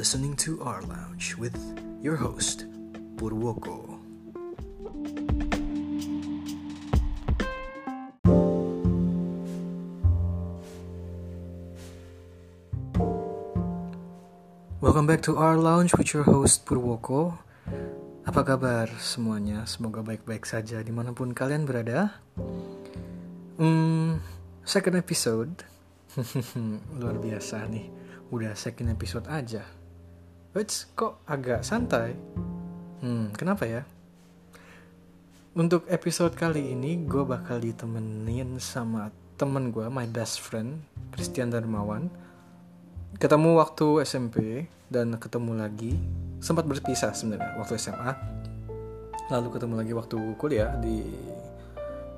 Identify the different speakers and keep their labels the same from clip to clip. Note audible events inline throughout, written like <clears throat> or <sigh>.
Speaker 1: listening to Our Lounge with your host, Purwoko. Welcome back to Our Lounge with your host Purwoko. Apa kabar semuanya? Semoga baik-baik saja di mana pun kalian berada. Hmm, second episode. <laughs> Luar biasa nih. Udah second episode aja. Which kok agak santai. Hmm, kenapa ya? Untuk episode kali ini gue bakal ditemenin sama temen gue, my best friend, Christian Darmawan ketemu waktu SMP dan ketemu lagi sempat berpisah sebenarnya waktu SMA lalu ketemu lagi waktu kuliah di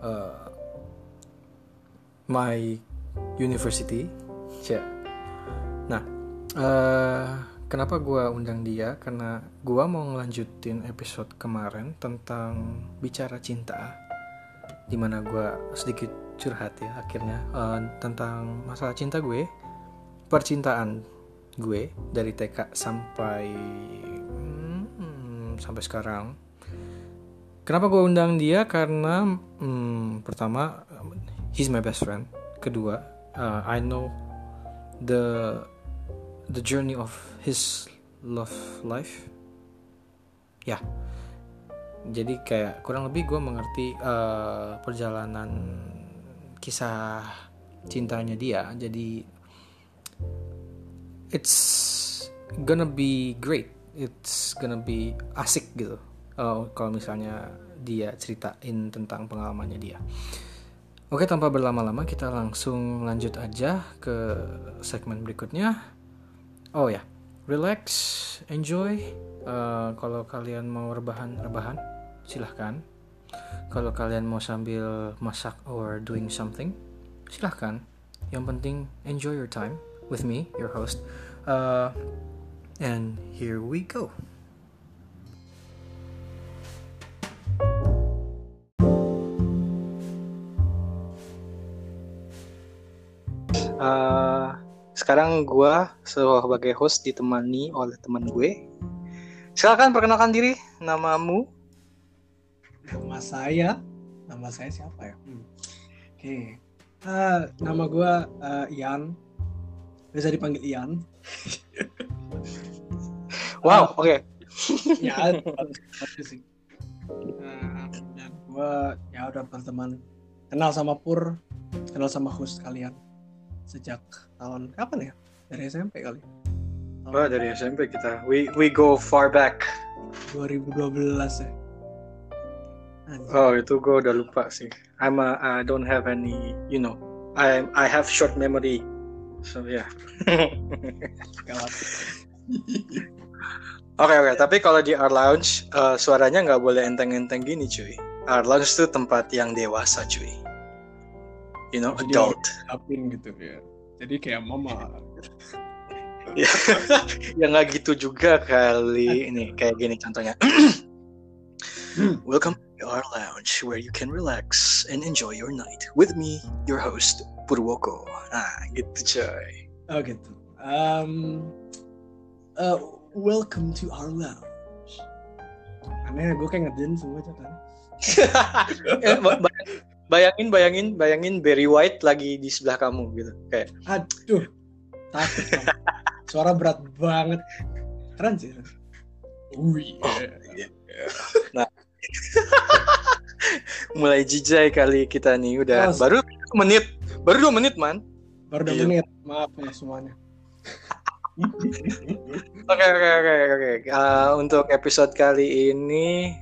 Speaker 1: uh, my university ya nah uh, kenapa gue undang dia karena gue mau ngelanjutin episode kemarin tentang bicara cinta di mana gue sedikit curhat ya akhirnya uh, tentang masalah cinta gue percintaan gue dari TK sampai hmm, sampai sekarang. Kenapa gue undang dia? Karena hmm, pertama he's my best friend. Kedua, uh, I know the the journey of his love life. Ya, jadi kayak kurang lebih gue mengerti uh, perjalanan kisah cintanya dia. Jadi it's gonna be great. It's gonna be asik gitu. Uh, kalau misalnya dia ceritain tentang pengalamannya dia. Oke tanpa berlama-lama kita langsung lanjut aja ke segmen berikutnya oh ya relax enjoy uh, kalau kalian mau rebahan rebahan silahkan kalau kalian mau sambil masak or doing something silahkan yang penting enjoy your time with me, your host. Uh, and here we go. Uh, sekarang gue sebagai host ditemani oleh teman gue. Silakan perkenalkan diri, namamu.
Speaker 2: Nama saya, nama saya siapa ya? Hmm. Oke, okay. uh, nama gue uh, Ian bisa dipanggil Ian <laughs>
Speaker 1: wow oke okay. <laughs>
Speaker 2: ya sih uh, dan gue ya udah berteman kenal sama Pur kenal sama host kalian sejak tahun kapan ya dari SMP kali
Speaker 1: tahun oh dari SMP kita we we go far back
Speaker 2: 2012 ya
Speaker 1: Anjir. Oh itu gue udah lupa sih. I'm a, I don't have any, you know, I I have short memory So ya. Oke oke, tapi kalau di Art Lounge uh, suaranya nggak boleh enteng-enteng gini cuy. Art Lounge itu tempat yang dewasa cuy. You know, adult.
Speaker 2: Apin gitu ya. Jadi kayak mama.
Speaker 1: ya, <laughs> ya nggak gitu juga kali. Ini kayak gini contohnya. <clears throat> Welcome to our lounge where you can relax and enjoy your night with me, your host, Purwoko. Nah, gitu coy.
Speaker 2: Oh gitu. Um, uh, welcome to our lounge. Aneh, gue kayak ngerjain semua catatan. <laughs>
Speaker 1: bayangin, bayangin, bayangin Barry White lagi di sebelah kamu gitu, kayak.
Speaker 2: Aduh, takut. Suara berat banget. Keren sih.
Speaker 1: Oh, yeah. Nah, <laughs> mulai jijai kali kita nih udah oh, baru menit baru dua menit man
Speaker 2: baru dua iya. menit maaf ya semuanya <laughs>
Speaker 1: oke oke oke oke eh, untuk episode kali ini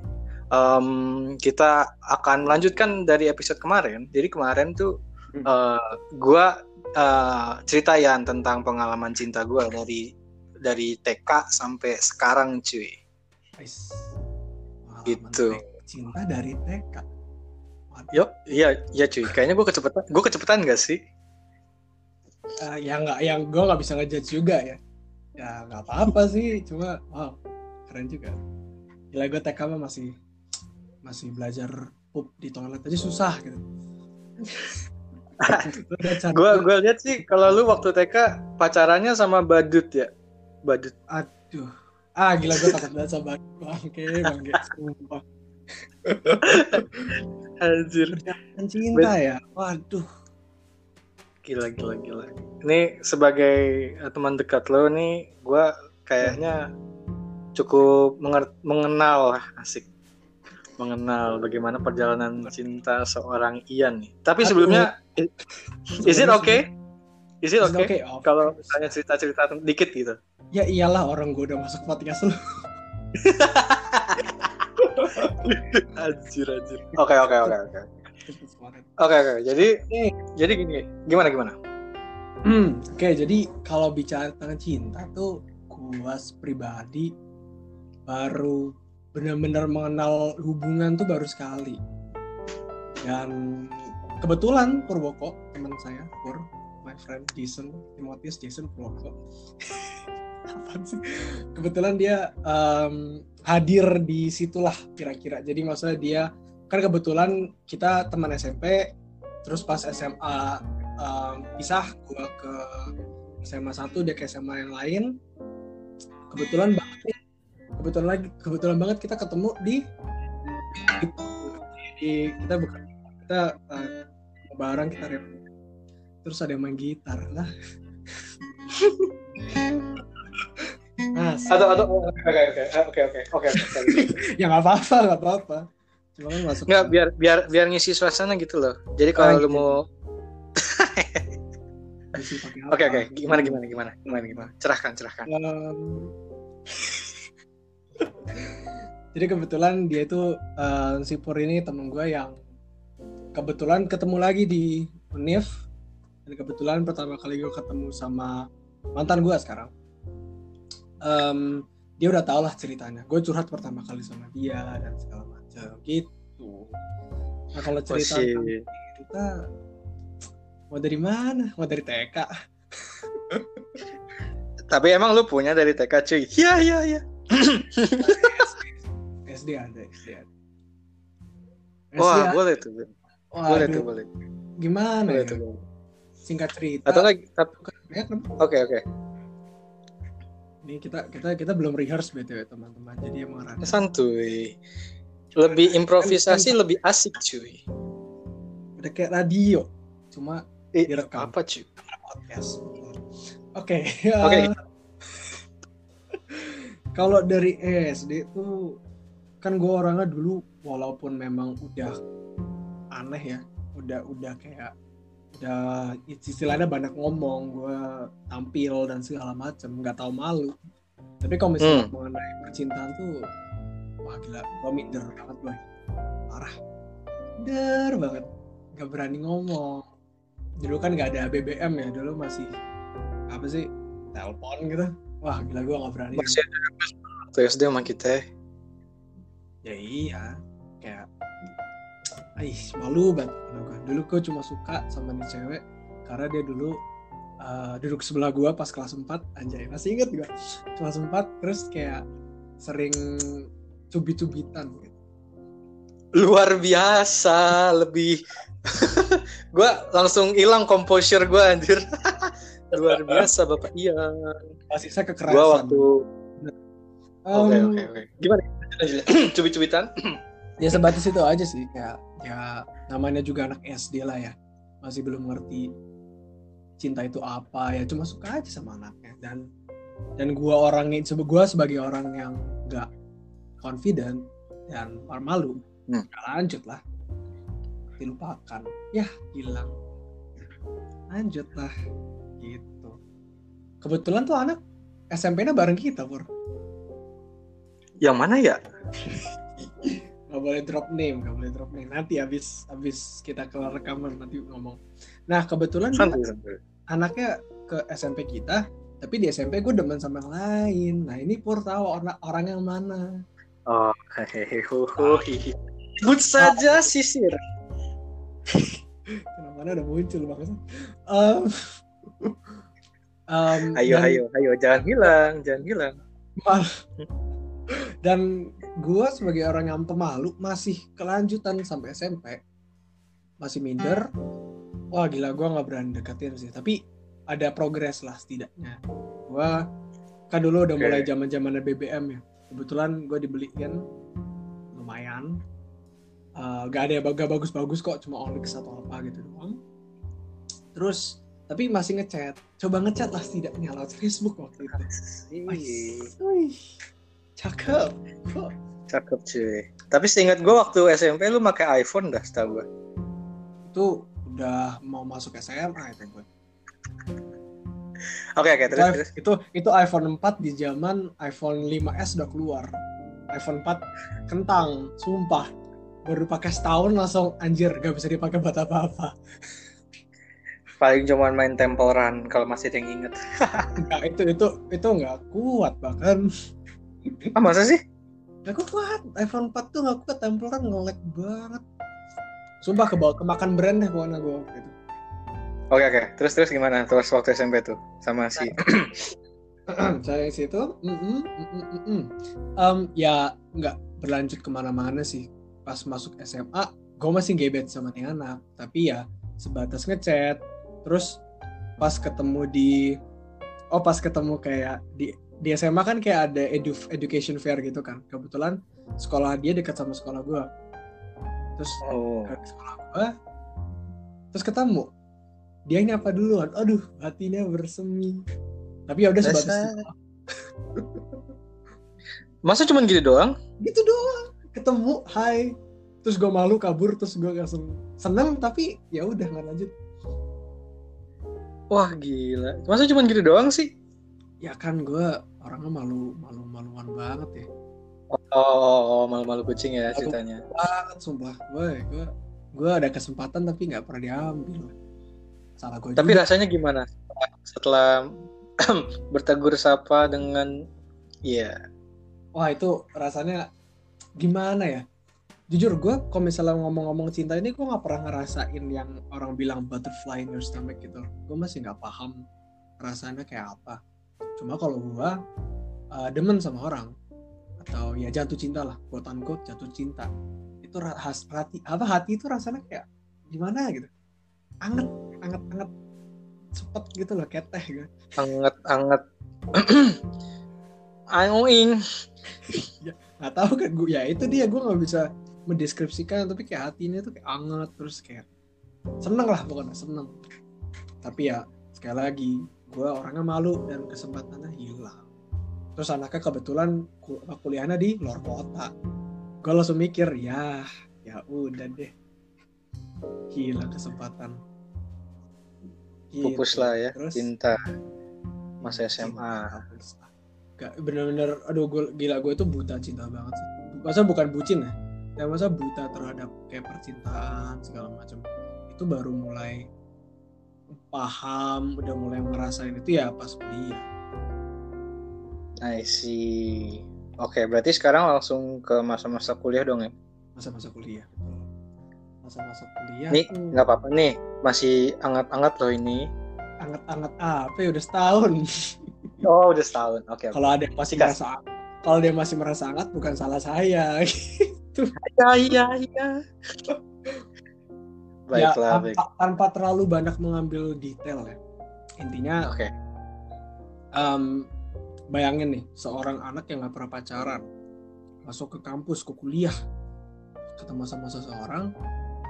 Speaker 1: um, kita akan melanjutkan dari episode kemarin jadi kemarin tuh uh, eh, gue uh, ceritain tentang pengalaman cinta gue dari dari TK sampai sekarang cuy gitu
Speaker 2: cinta dari TK
Speaker 1: Yuk, iya, iya cuy. Kayaknya gue kecepatan. Gue kecepatan gak sih?
Speaker 2: Uh, ya nggak, yang gue nggak bisa ngejudge juga ya. Ya nggak apa-apa sih, cuma wow, keren juga. Gila gue TK mah masih masih belajar pup di toilet aja susah gitu. <laughs>
Speaker 1: gue gue lihat sih kalau lu waktu TK pacarannya sama badut ya. badut.
Speaker 2: Aduh. Ah gila gue takut banget sama bangke bangke sumpah. <laughs>
Speaker 1: Anjir.
Speaker 2: Cinta ya? Waduh.
Speaker 1: Gila gila gila. Ini sebagai eh, teman dekat lo nih gue kayaknya cukup mengenal lah asik mengenal bagaimana perjalanan cinta seorang Ian nih. Tapi sebelumnya is it okay? Is it okay
Speaker 2: okay? Oh,
Speaker 1: kalau misalnya cerita-cerita dikit gitu?
Speaker 2: Ya iyalah orang gue udah masuk podcast lu. <laughs>
Speaker 1: Anjir anjir. Oke oke oke oke. Oke oke. Jadi
Speaker 2: Eh.
Speaker 1: jadi gini gimana gimana?
Speaker 2: Hmm, Oke, jadi kalau bicara tentang cinta tuh gua pribadi baru benar-benar mengenal hubungan tuh baru sekali. Dan kebetulan Purwoko, teman saya, Pur, my friend Jason, Timotius Jason Purwoko. <laughs> Apaan sih? Kebetulan dia em, hadir di situlah kira-kira. Jadi maksudnya dia kan kebetulan kita teman SMP, terus pas SMA um, pisah gua ke SMA satu dia ke SMA yang lain kebetulan banget kebetulan lagi kebetulan banget kita ketemu di di kita bukan kita uh, bareng kita rap terus ada yang main gitar lah <laughs> nah
Speaker 1: atau atau oke oke oke oke oke oke oke <laughs>
Speaker 2: ya nggak apa-apa nggak apa-apa cuma kan masuk
Speaker 1: Nggak, biar biar biar ngisi suasana gitu loh. Jadi kalau
Speaker 2: Ah,
Speaker 1: lu
Speaker 2: gitu.
Speaker 1: mau <laughs> Oke oke, gimana gimana gimana gimana gimana. Cerahkan cerahkan.
Speaker 2: Um, jadi kebetulan dia itu eh, si Pur ini temen gue yang kebetulan ketemu lagi di Unif dan kebetulan pertama kali gue ketemu sama mantan gue sekarang. Em, dia udah tau lah ceritanya. Gue curhat pertama kali sama dia dan segala macam gitu. Nah kalau
Speaker 1: Oh,
Speaker 2: cerita tentang kita mau dari mana? Mau dari TK
Speaker 1: Tapi emang lu punya dari TK cuy. Iya iya iya. <laughs>
Speaker 2: SD ada SD ada
Speaker 1: Wah,
Speaker 2: SD
Speaker 1: boleh tuh. Boleh
Speaker 2: Waduh,
Speaker 1: tuh, boleh.
Speaker 2: gimana
Speaker 1: Boleh
Speaker 2: ya
Speaker 1: tuh. boleh.
Speaker 2: singkat cerita
Speaker 1: Atau
Speaker 2: kenapa?
Speaker 1: Oke oke.
Speaker 2: ini kita kita kita belum rehearse btw teman-teman jadi emang rada
Speaker 1: Santuy. Lebih improvisasi lebih asik cuy.
Speaker 2: udah kayak radio cuma
Speaker 1: Eh,
Speaker 2: Direkam.
Speaker 1: apa cuy?
Speaker 2: podcast oke
Speaker 1: Oke.
Speaker 2: eh, <laughs> kalau dari SD tuh kan gue orangnya dulu walaupun memang udah aneh ya udah udah kayak udah istilahnya banyak ngomong gue tampil dan segala macem nggak tahu malu. Tapi kalau misalnya
Speaker 1: Hmm.
Speaker 2: mengenai percintaan tuh wah gila gue minder banget boy. Parah. Minder banget. Nggak berani ngomong. Dulu kan nggak ada BBM ya dulu masih apa sih telepon gitu. Wah gila gue nggak berani.
Speaker 1: Masih ada SD sama kita.
Speaker 2: Ya iya kayak Ih, malu banget sama gua. dulu gue cuma suka sama nih cewek karena dia dulu uh, duduk sebelah gua pas kelas 4 anjay masih inget gua kelas 4 terus kayak sering cubit-cubitan gitu.
Speaker 1: Luar biasa, lebih <laughs> gua langsung hilang composure gua anjir. <laughs> Luar biasa Bapak Iya.
Speaker 2: masih saya kekerasan
Speaker 1: Gua waktu Oke oke oke. Gimana? <clears throat> Cubit-cubitan?
Speaker 2: ya sebatas itu aja sih. Kayak ya namanya juga anak SD lah ya. Masih belum ngerti cinta itu apa. Ya cuma suka aja sama anaknya. Dan dan gua orangnya sebe- gua sebagai orang yang nggak confident dan malu
Speaker 1: Hmm.
Speaker 2: nggak lanjut lah. Dilupakan. Ya hilang. Lanjut lah. Gitu. Kebetulan tuh anak SMP-nya bareng kita pur
Speaker 1: Yang mana ya?
Speaker 2: nggak boleh drop name nggak boleh drop name nanti habis habis kita kelar rekaman nanti ngomong nah kebetulan
Speaker 1: santuy.
Speaker 2: anaknya ke SMP kita tapi di SMP gue demen sama yang lain nah ini pur tahu orang orang yang mana
Speaker 1: Oh, hehehe. hihi. Sebut saja sisir.
Speaker 2: kenapa udah muncul maksudnya um, um,
Speaker 1: Ayo
Speaker 2: dan,
Speaker 1: ayo ayo jangan hilang, jangan hilang.
Speaker 2: Dan gue sebagai orang yang pemalu masih kelanjutan sampai SMP masih minder. Wah gila gue nggak berani deketin sih. Tapi ada progres lah setidaknya. Gue kan dulu udah
Speaker 1: Oke.
Speaker 2: mulai zaman zamannya BBM ya. Kebetulan gue dibeliin. Lumayan. Eh, gak ada yang gak bagus-bagus kok cuma Onyx atau apa gitu doang. Terus tapi masih ngechat. Coba ngechat lah setidaknya lewat Facebook waktu itu.
Speaker 1: Ih, <laughs>
Speaker 2: Wih, cakep
Speaker 1: cakep cuy. Tapi seingat gue waktu SMP lu pakai iPhone dah setahu gue.
Speaker 2: itu udah mau masuk SMA itu gue
Speaker 1: Oke oke
Speaker 2: itu,
Speaker 1: terus terus.
Speaker 2: itu itu iPhone 4 di zaman iPhone 5s udah keluar iPhone 4 kentang sumpah baru pakai setahun langsung anjir gak bisa dipakai buat apa-apa
Speaker 1: Paling cuman main Temple Run kalau masih ada yang inget.
Speaker 2: Nggak, itu itu itu nggak kuat bahkan
Speaker 1: Ah masa sih?
Speaker 2: nggak kuat iPhone 4 tuh nggak kuat tempelan nge-lag banget sumpah kebawa kemakan brand deh pokoknya gue waktu itu
Speaker 1: Oke oke. Terus terus gimana? Terus waktu SMP tuh sama si. <clears throat>
Speaker 2: saya di situ mm -mm, mm -mm, mm -mm. Em, ya nggak berlanjut ke mana-mana sih pas masuk SMA gue masih gebet sama nih anak tapi ya sebatas ngechat terus pas ketemu di oh pas ketemu kayak di di SMA kan kayak ada edu, education fair gitu kan kebetulan sekolah dia dekat sama sekolah gue terus
Speaker 1: Oh.
Speaker 2: ke sekolah gue terus ketemu dia nyapa duluan aduh hatinya bersemi tapi ya udah sebatas itu. <laughs>
Speaker 1: Masa cuman gitu doang?
Speaker 2: gitu doang ketemu hai terus gue malu kabur terus gue langsung seneng tapi ya udah nggak lanjut
Speaker 1: Wah gila. Masa cuman gitu doang sih?
Speaker 2: ya kan gue orangnya malu malu maluan banget ya.
Speaker 1: Oh, oh, oh, malu-malu kucing ya ceritanya.
Speaker 2: banget sumpah. Gue gue gue ada kesempatan tapi nggak pernah diambil. Salah gue
Speaker 1: Tapi rasanya gimana? Setelah <clears throat> bertegur sapa dengan ya
Speaker 2: wah itu rasanya gimana ya? Jujur gue kalau misalnya ngomong-ngomong cinta ini gue nggak pernah ngerasain yang orang bilang butterfly in your stomach gitu gue masih nggak paham rasanya kayak apa cuma kalau gue uh, demen sama orang atau ya jatuh cinta lah quote unquote jatuh cinta itu ra- has hati apa hati itu rasanya kayak gimana? gitu. Anget anget anget cepet gitu loh kayak teh gitu
Speaker 1: anget-anget Aing
Speaker 2: nggak tahu kan gue ya itu dia gue nggak bisa mendeskripsikan tapi kayak hatinya tuh kayak anget terus kayak seneng lah pokoknya seneng. Tapi ya sekali lagi gue orangnya malu dan kesempatannya hilang terus anaknya kebetulan kul- kuliahnya di luar kota gue langsung mikir ya ya udah deh gila kesempatan Gitu.
Speaker 1: pupus lah ya
Speaker 2: Terus-
Speaker 1: cinta masa SMA
Speaker 2: Gak bener-bener aduh gue gila gue tuh buta cinta banget sih. Masa bukan bucin ya? Ya masa buta terhadap kayak percintaan segala macam. Itu baru mulai paham, udah mulai ngerasain itu ya pas kuliah.
Speaker 1: I see. Oke berarti sekarang langsung ke masa-masa kuliah dong ya
Speaker 2: Masa-masa kuliah. Masa-masa kuliah
Speaker 1: Nih nggak apa-apa. Nih masih anget-anget loh ini.
Speaker 2: Anget-anget apa? Ya udah setahun. <laughs>
Speaker 1: Oh udah setahun. Oke oke.
Speaker 2: Kalau ada yang masih merasa kalau dia masih merasa hangat bukan salah saya. <laughs>
Speaker 1: Iya iya iya.
Speaker 2: ya,
Speaker 1: Baiklah baik
Speaker 2: tanpa, tanpa terlalu banyak mengambil detail ya. Intinya
Speaker 1: Oke.
Speaker 2: Em, bayangin nih seorang anak yang nggak pernah pacaran masuk ke kampus ke kuliah ketemu sama seseorang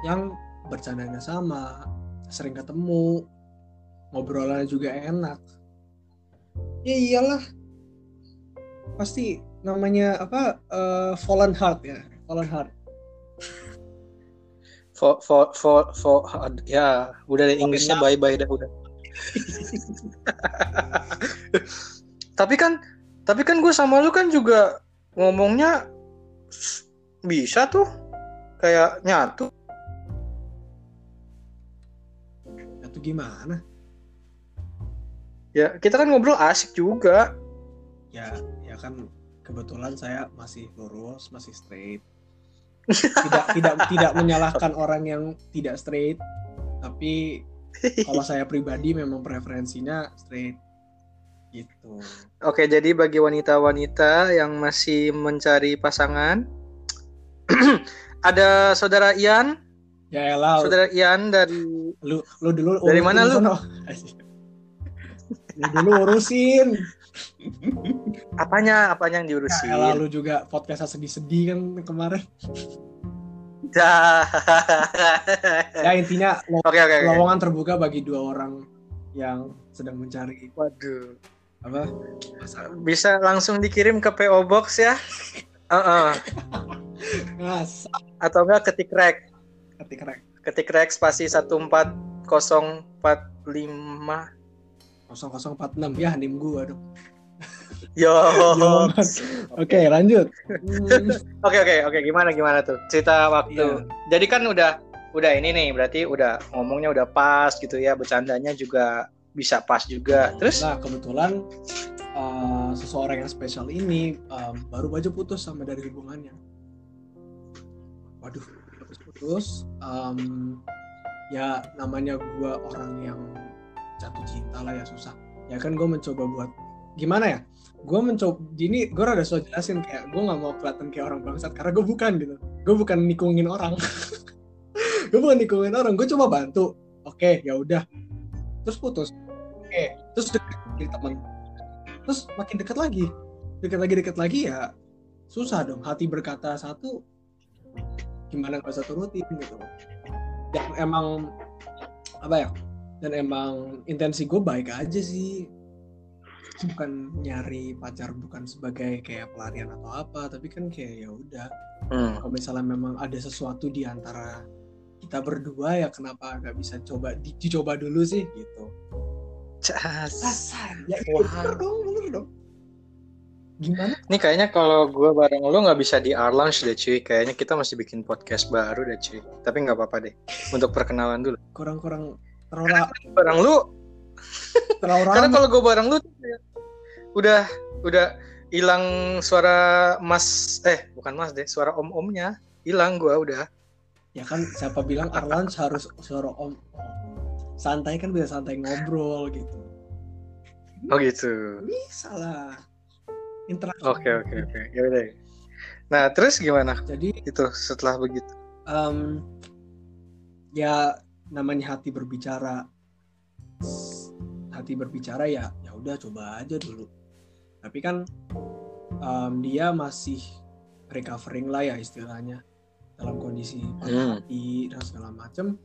Speaker 2: yang bercandanya sama sering ketemu ngobrolannya juga enak. Ya iyalah. Pasti namanya apa eh, fallen heart ya fallen heart
Speaker 1: for for for for ya udah deh Inggrisnya bye bye dah udah. Tapi kan tapi kan gue sama lu kan juga ngomongnya bisa tuh kayak nyatu.
Speaker 2: Itu gimana?
Speaker 1: Ya kita kan ngobrol asik juga.
Speaker 2: Ya ya kan kebetulan saya masih lurus masih straight tidak tidak <laughs> tidak menyalahkan orang yang tidak straight tapi kalau saya pribadi memang preferensinya straight. Gitu.
Speaker 1: Oke, jadi bagi wanita-wanita yang masih mencari pasangan, <clears throat> ada saudara Ian,
Speaker 2: ya elah.
Speaker 1: Saudara Ian dari
Speaker 2: lu lu dulu
Speaker 1: Dari mana. <laughs> Lu
Speaker 2: dulu urusin.
Speaker 1: Apanya? Apanya yang
Speaker 2: Ya,
Speaker 1: diurusin?
Speaker 2: lalu juga podcastnya sedih-sedih kan kemarin.
Speaker 1: Dah.
Speaker 2: Ya intinya lo-
Speaker 1: Oke oke oke.
Speaker 2: lowongan terbuka bagi dua orang yang sedang mencari
Speaker 1: Waduh.
Speaker 2: apa?
Speaker 1: Bisa langsung dikirim ke PO Box ya? Heeh.
Speaker 2: Ngas,
Speaker 1: Atau enggak ketik rek.
Speaker 2: ketik rek.
Speaker 1: Ketik rek spasi 14045.
Speaker 2: 0046 ya nim gua dong.
Speaker 1: Yo. <laughs> <laughs>
Speaker 2: Oke, lanjut. Hmm, <laughs>
Speaker 1: Oke oke oke gimana gimana tuh cerita waktu.
Speaker 2: Iya.
Speaker 1: Jadi kan udah udah ini nih berarti udah ngomongnya udah pas gitu ya bercandanya juga bisa pas juga. Terus
Speaker 2: Nah, kebetulan uh, seseorang yang spesial ini um, baru aja putus sama dari hubungannya. Waduh, putus-putus. Um, ya namanya gua orang yang jatuh cinta lah ya susah. Ya kan gue mencoba buat gimana ya? Gue mencoba ini gue rada so jelasin kayak gue nggak mau kelihatan kayak orang bangsat karena gue bukan gitu. Gue bukan nikungin orang. <laughs> gue bukan nikungin orang. Gue coba bantu. Oke, ya udah. Terus putus. Oke, terus deket jadi teman. Terus makin dekat lagi. Dekat lagi dekat lagi ya susah dong. Hati berkata satu gimana nggak usah turutin gitu. Dan emang apa ya? Dan emang intensi gue baik aja sih bukan nyari pacar bukan sebagai kayak pelarian atau apa tapi kan kayak ya udah
Speaker 1: hmm.
Speaker 2: kalau misalnya memang ada sesuatu di antara kita berdua ya kenapa nggak bisa coba di- dicoba dulu sih gitu
Speaker 1: Cas.
Speaker 2: Asal, ya
Speaker 1: Wah.
Speaker 2: bener dong bener dong gimana
Speaker 1: Ini kayaknya kalau gue bareng lu nggak bisa di our lounge deh cuy. Kayaknya kita masih bikin podcast baru deh cuy. Tapi nggak apa-apa deh. Untuk perkenalan dulu.
Speaker 2: kurang-kurang terlalu ra-
Speaker 1: Bareng lu, <laughs>
Speaker 2: terlalu
Speaker 1: karena kalau gue bareng lu udah udah hilang suara mas eh bukan mas deh suara om omnya hilang gue udah.
Speaker 2: Ya kan siapa bilang Arlans harus suara om santai kan bisa santai ngobrol gitu.
Speaker 1: Oh gitu.
Speaker 2: Bisa lah. Interaksi.
Speaker 1: Oke oke oke. Ya udah. Nah terus gimana?
Speaker 2: Jadi
Speaker 1: itu setelah begitu.
Speaker 2: Em, ya namanya hati berbicara. Hati berbicara ya ya udah coba aja dulu. Tapi kan em, dia masih recovering lah ya istilahnya. Dalam kondisi patah
Speaker 1: Hmm.
Speaker 2: hati dan segala macem.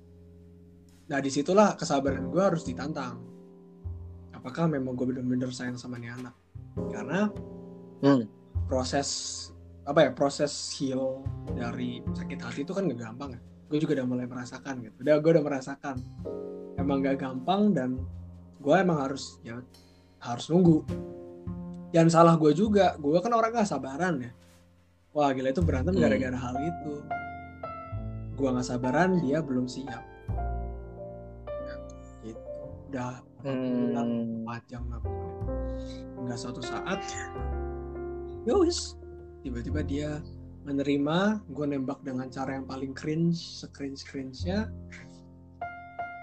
Speaker 2: Nah di situlah kesabaran gue harus ditantang. Apakah memang gue bener-bener sayang sama nih anak karena
Speaker 1: Hmm.
Speaker 2: proses apa ya proses heal dari sakit hati itu kan gak gampang ya gue juga udah mulai merasakan gitu. Udah gue udah merasakan. Emang gak gampang dan gue emang harus ya harus nunggu. Dan salah gue juga. Gue kan orang gak sabaran ya. Wah gila itu berantem
Speaker 1: Hmm.
Speaker 2: gara-gara hal itu. Gue gak sabaran dia belum siap. Gitu udah
Speaker 1: Hmm.
Speaker 2: jam lah pokoknya nggak suatu saat ya wis. Tiba-tiba dia menerima gue nembak dengan cara yang paling cringe screen cringe nya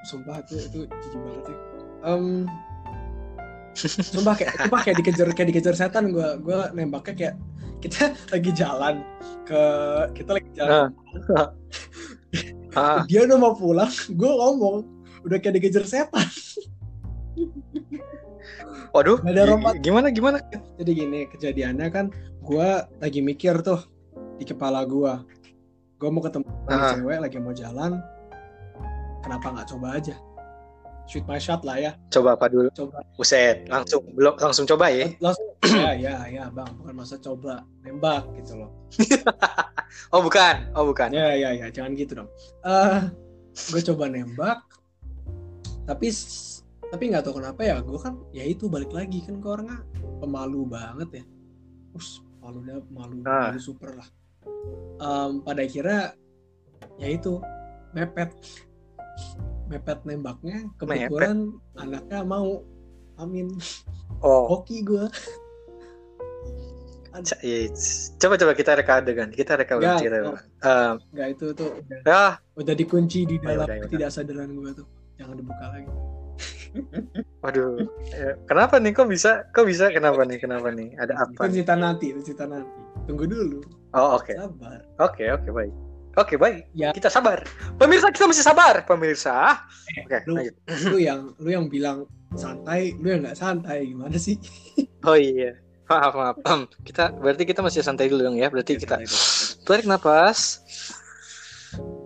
Speaker 2: sumpah itu itu jijik banget sih Em, sumpah kayak sumpah kayak dikejar kayak dikejar setan gue gue nembaknya kayak kita lagi jalan ke kita lagi jalan
Speaker 1: Ah, <laughs>
Speaker 2: dia udah mau pulang gue ngomong udah kayak dikejar setan.
Speaker 1: Waduh
Speaker 2: ada
Speaker 1: gimana gimana?
Speaker 2: Jadi gini kejadiannya kan gue lagi mikir tuh di kepala gue gue mau ketemu
Speaker 1: Ah.
Speaker 2: cewek lagi mau jalan kenapa nggak coba aja? Shoot my shot lah ya.
Speaker 1: Coba apa dulu?
Speaker 2: Coba.
Speaker 1: Buset, langsung belum langsung coba ya?
Speaker 2: Langsung <clears throat> ya ya ya bang. Bukan masa coba nembak gitu loh. <laughs>
Speaker 1: Oh bukan. Oh bukan.
Speaker 2: Ya ya ya jangan gitu dong. Eh gue coba nembak tapi tapi nggak tahu kenapa ya gue kan ya itu balik lagi kan ke orangnya. Pemalu banget ya. Us malu dah malu
Speaker 1: Ah.
Speaker 2: malu super lah Em, pada akhirnya ya itu mepet. Mepet nembaknya kebetulan anaknya mau. Amin.
Speaker 1: Oh.
Speaker 2: Hoki gue <laughs>
Speaker 1: iya, c- coba coba kita reka adegan kita reka
Speaker 2: Nggak,
Speaker 1: cerita. Eh,
Speaker 2: nggak itu tuh udah,
Speaker 1: ah
Speaker 2: udah dikunci di dalam
Speaker 1: udah, udah.
Speaker 2: ketidaksadaran gue tuh. Jangan dibuka lagi.
Speaker 1: Waduh. Ya, kenapa nih? Kok bisa kok bisa? Kenapa nih? Kenapa nih? Ada
Speaker 2: itu
Speaker 1: apa
Speaker 2: cerita nanti itu cerita nanti tunggu dulu
Speaker 1: oh oke
Speaker 2: sabar
Speaker 1: oke oke baik oke baik
Speaker 2: Ya.
Speaker 1: kita sabar pemirsa kita masih sabar pemirsa oke
Speaker 2: lu,
Speaker 1: lanjut
Speaker 2: lu yang lu yang bilang santai lu yang nggak santai gimana sih <laughs>
Speaker 1: Oh iya. Maaf, maaf. Kita berarti kita masih santai dulu dong ya. Berarti kita
Speaker 2: Santai dulu.
Speaker 1: tarik napas.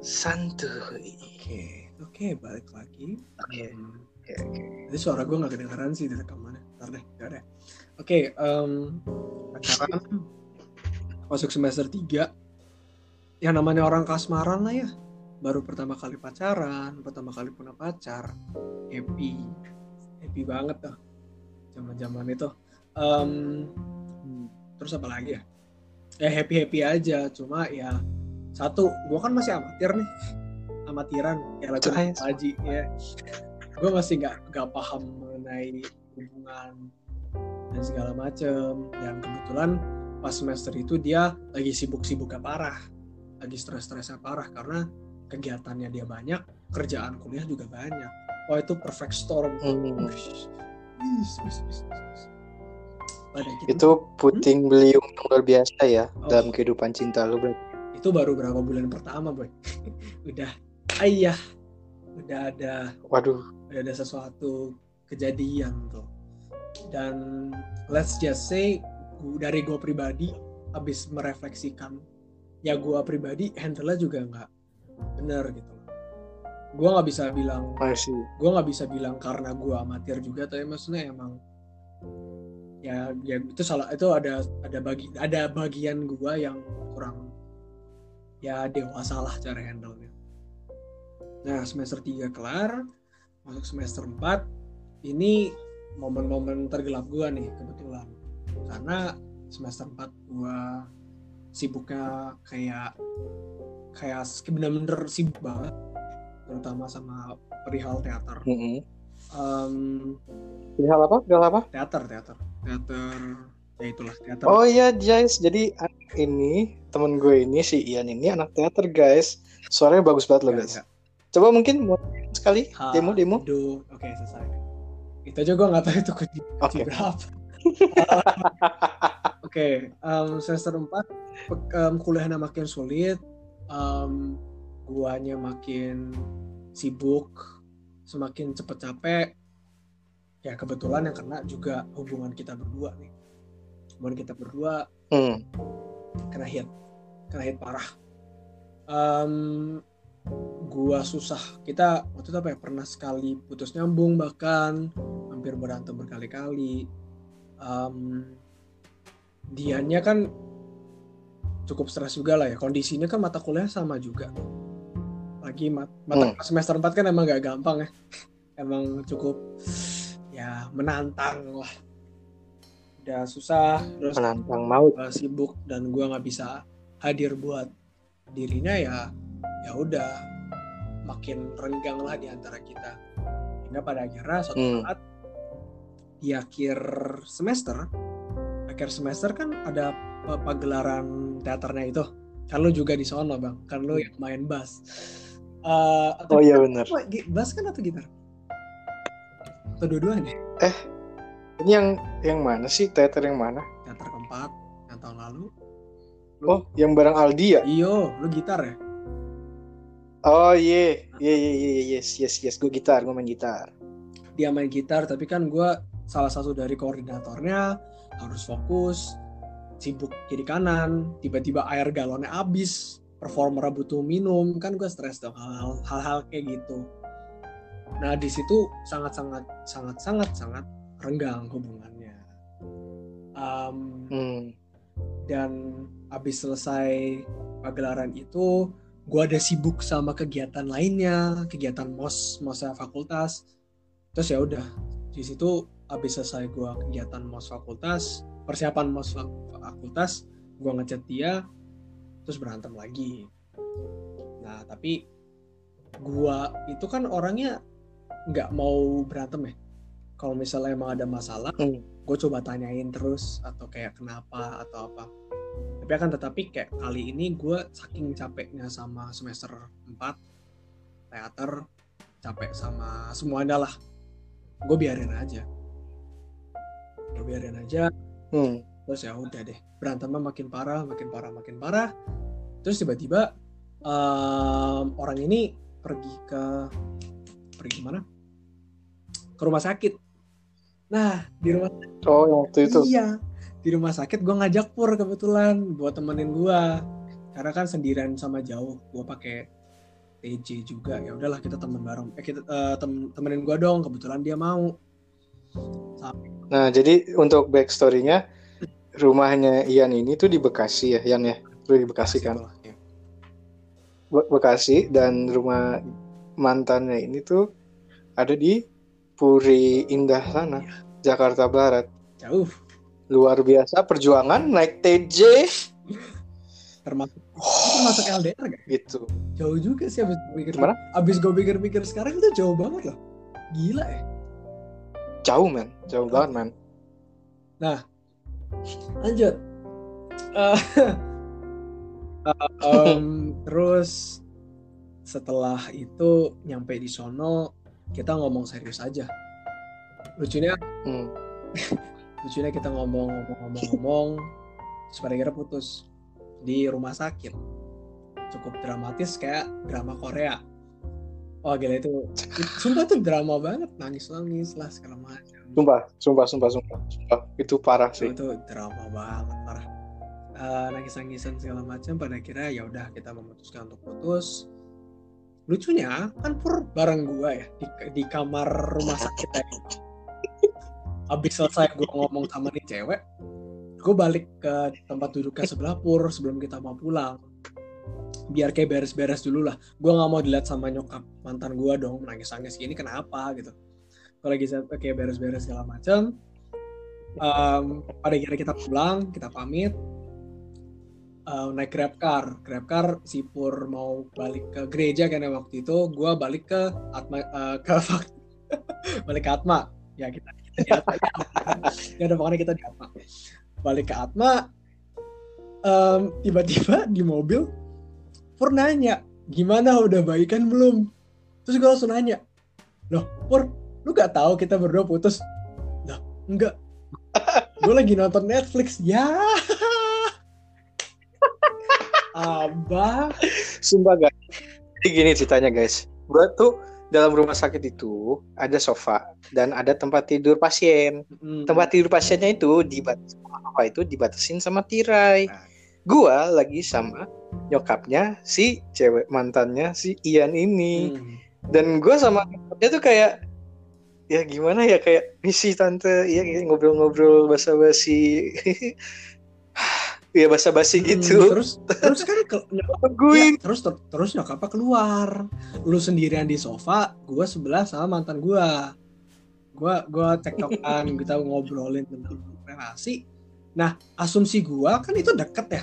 Speaker 1: Santuy.
Speaker 2: oke oke balik lagi
Speaker 1: Oke.
Speaker 2: Hmm,
Speaker 1: Oke, oke.
Speaker 2: Jadi suara gue gak kedengeran sih di rekamannya. Ntar deh, ntar deh. Oke, em, pacaran masuk semester 3. Yang namanya orang kasmaran lah ya. Baru pertama kali pacaran, pertama kali punya pacar. Happy. Happy banget tuh. Zaman-zaman itu. Em, terus apa lagi ya? Ya happy-happy aja. Cuma ya satu, gue kan masih amatir nih. Amatiran. Ya lagu. Haji ya gue masih nggak nggak paham mengenai hubungan dan segala macem yang kebetulan pas semester itu dia lagi sibuk-sibuknya parah lagi stres-stresnya parah karena kegiatannya dia banyak kerjaan kuliah juga banyak wah itu perfect storm
Speaker 1: Hmm.
Speaker 2: Gitu,
Speaker 1: Itu puting beliung yang luar biasa ya
Speaker 2: Oh.
Speaker 1: dalam kehidupan cinta lu berarti.
Speaker 2: itu baru berapa bulan pertama boy <laughs> udah ayah udah ada
Speaker 1: Waduh.
Speaker 2: udah ada sesuatu kejadian tuh dan let's just say gu- dari gue pribadi habis merefleksikan ya gue pribadi handle juga nggak bener gitu gue nggak bisa bilang gue nggak bisa bilang karena gue amatir juga tapi maksudnya emang ya ya itu salah itu ada ada bagi ada bagian gue yang kurang ya dewasa lah cara handle nya nah semester 3 kelar masuk semester 4 ini momen-momen tergelap gue nih kebetulan karena semester 4 gue sibuknya kayak kayak bener-bener sibuk banget terutama sama perihal teater
Speaker 1: Mm-mm.
Speaker 2: Em,
Speaker 1: Hal apa? Hal apa?
Speaker 2: teater teater teater ya itulah teater
Speaker 1: Oh iya guys, jadi ini temen gue ini si Ian ini anak teater guys. Suaranya bagus banget loh
Speaker 2: Enggak,
Speaker 1: guys.
Speaker 2: enggak.
Speaker 1: Coba mungkin mau sekali
Speaker 2: Ha,
Speaker 1: demo demo.
Speaker 2: oke selesai itu aja gue nggak tahu itu kunci,
Speaker 1: Oke. <laughs>
Speaker 2: berapa oke em, semester 4 pe- em, kuliahnya makin sulit em, guanya makin sibuk semakin cepet capek. Ya kebetulan yang kena juga hubungan kita berdua nih. Hubungan kita berdua
Speaker 1: Hmm.
Speaker 2: kena hit kena hit parah. Em, gua susah. Kita waktu itu apa ya pernah sekali putus nyambung bahkan hampir berantem berkali-kali Em, dianya kan cukup stres juga lah ya. Kondisinya kan mata kuliah sama juga. Lagi mat- mata semester 4 kan emang gak gampang ya. Emang cukup ya menantang lah. Udah susah terus
Speaker 1: Menantang maut.
Speaker 2: uh, sibuk dan gua nggak bisa hadir buat dirinya ya ya udah. Makin renggang lah di antara kita. Hingga pada akhirnya suatu
Speaker 1: Hmm.
Speaker 2: saat di akhir semester akhir semester kan ada pagelaran teaternya itu. Kan lu juga di sono bang. Kan lu yang main bass. Uh, atau
Speaker 1: Oh iya benar.
Speaker 2: Bass kan atau gitar? Atau dua-duanya?
Speaker 1: Ini yang yang mana sih? Teater yang mana?
Speaker 2: teater keempat yang tahun lalu.
Speaker 1: Oh, yang bareng Aldi ya?
Speaker 2: iyo lu gitar ya?
Speaker 1: Oh iya, iya iya iya iya, yes yes yes, gue gitar, gue main gitar.
Speaker 2: dia main gitar tapi kan gue salah satu dari koordinatornya harus fokus sibuk kiri kanan tiba-tiba air galonnya habis performer butuh minum kan gue stres dong hal-hal kayak gitu. Nah di situ sangat sangat sangat sangat sangat renggang hubungannya. Am,
Speaker 1: Hmm.
Speaker 2: dan habis selesai pagelaran itu gue ada sibuk sama kegiatan lainnya kegiatan mos mosnya fakultas. Terus ya udah di situ habis selesai gue kegiatan mos fakultas persiapan mos fak- fakultas gue ngechat dia terus berantem lagi. Nah tapi gue itu kan orangnya nggak mau berantem ya. Kalau misalnya emang ada masalah
Speaker 1: Hmm.
Speaker 2: gue coba tanyain terus atau kayak kenapa atau apa. Tapi akan tetapi kayak kali ini gue saking capeknya sama semester 4 teater capek sama semuanya lah. Gue biarin aja gue biarin aja.
Speaker 1: Hmm.
Speaker 2: terus ya udah deh berantemnya makin parah makin parah makin parah. Terus tiba-tiba em, orang ini pergi ke pergi ke mana ke rumah sakit. Nah di rumah
Speaker 1: Oh, yang waktu itu.
Speaker 2: iya di rumah sakit gue ngajak pur kebetulan buat temenin gue karena kan sendirian sama jauh gue pakai TJ juga. Ya udahlah kita temen bareng. Eh kita eh, tem- temenin gue dong kebetulan dia mau. Sampai
Speaker 1: Nah, jadi untuk backstory-nya rumahnya Ian ini tuh di Bekasi ya, Ian ya. Lu di Bekasi kan?
Speaker 2: lah.
Speaker 1: Be- Bekasi dan rumah mantannya ini tuh ada di Puri Indah sana, Jakarta Barat.
Speaker 2: jauh
Speaker 1: Luar biasa perjuangan naik TJ
Speaker 2: termasuk itu termasuk LDR gak?
Speaker 1: gitu.
Speaker 2: jauh juga sih abis gue pikir
Speaker 1: Gimana?
Speaker 2: abis gue pikir-pikir sekarang itu jauh banget loh gila ya
Speaker 1: Jauh men, jauh banget men.
Speaker 2: lanjut. <laughs> Eh, em, terus setelah itu nyampe di sono kita ngomong serius aja. Lucunya
Speaker 1: Hmm. <laughs>
Speaker 2: lucunya kita ngomong ngomong ngomong ngomong terus pada akhirnya putus di rumah sakit. Cukup dramatis kayak drama Korea oh gila itu sumpah itu drama banget nangis nangis lah segala macam
Speaker 1: Sumpah, sumpah, sumpah, sumpah, sumpah. Itu parah sih.
Speaker 2: itu drama banget parah nangis nangisan segala macam pada akhirnya ya udah kita memutuskan untuk putus lucunya kan pur bareng gua ya di, di kamar rumah sakit ya. Abis selesai gue ngomong sama nih cewek, gue balik ke tempat duduknya sebelah pur sebelum kita mau pulang. Biar kayak beres-beres dulu lah. Gue nggak mau dilihat sama nyokap mantan gue dong nangis-nangis gini kenapa gitu. Kalau lagi kayak beres-beres segala macam. Um, pada akhirnya kita pulang, kita pamit. Uh, naik grab car, grab car si Pur mau balik ke gereja kan ya waktu itu, gue balik ke Atma, uh, ke <laughs> balik ke Atma, ya kita, kita di Atma, <laughs> ya udah pokoknya kita di Atma, balik ke Atma, um, tiba-tiba di mobil, Pur nanya, gimana udah baikan belum? Terus gue langsung nanya, loh Pur, lu gak tahu kita berdua putus? Lah, enggak, <laughs> gue lagi nonton Netflix, ya. <laughs> Abah.
Speaker 1: Sumpah guys. Jadi gini ceritanya guys. Gua tuh dalam rumah sakit itu ada sofa dan ada tempat tidur pasien.
Speaker 2: Hmm.
Speaker 1: Tempat tidur pasiennya itu dibatasi sofa itu dibatasin sama tirai. Gua lagi sama nyokapnya si cewek mantannya si Ian ini.
Speaker 2: Hmm.
Speaker 1: Dan gua sama nyokapnya tuh kayak ya gimana ya kayak misi tante ya ngobrol-ngobrol basa-basi <laughs> ya basa-basi
Speaker 2: Hmm,
Speaker 1: gitu
Speaker 2: Terus terus kan ke, <laughs> nyokap- ya, terus ter- terus nyokapnya keluar. Lu sendirian di sofa, gua sebelah sama mantan gua. Gua gua tektokan kita ngobrolin tentang relasi. Nah, asumsi gua kan itu deket ya.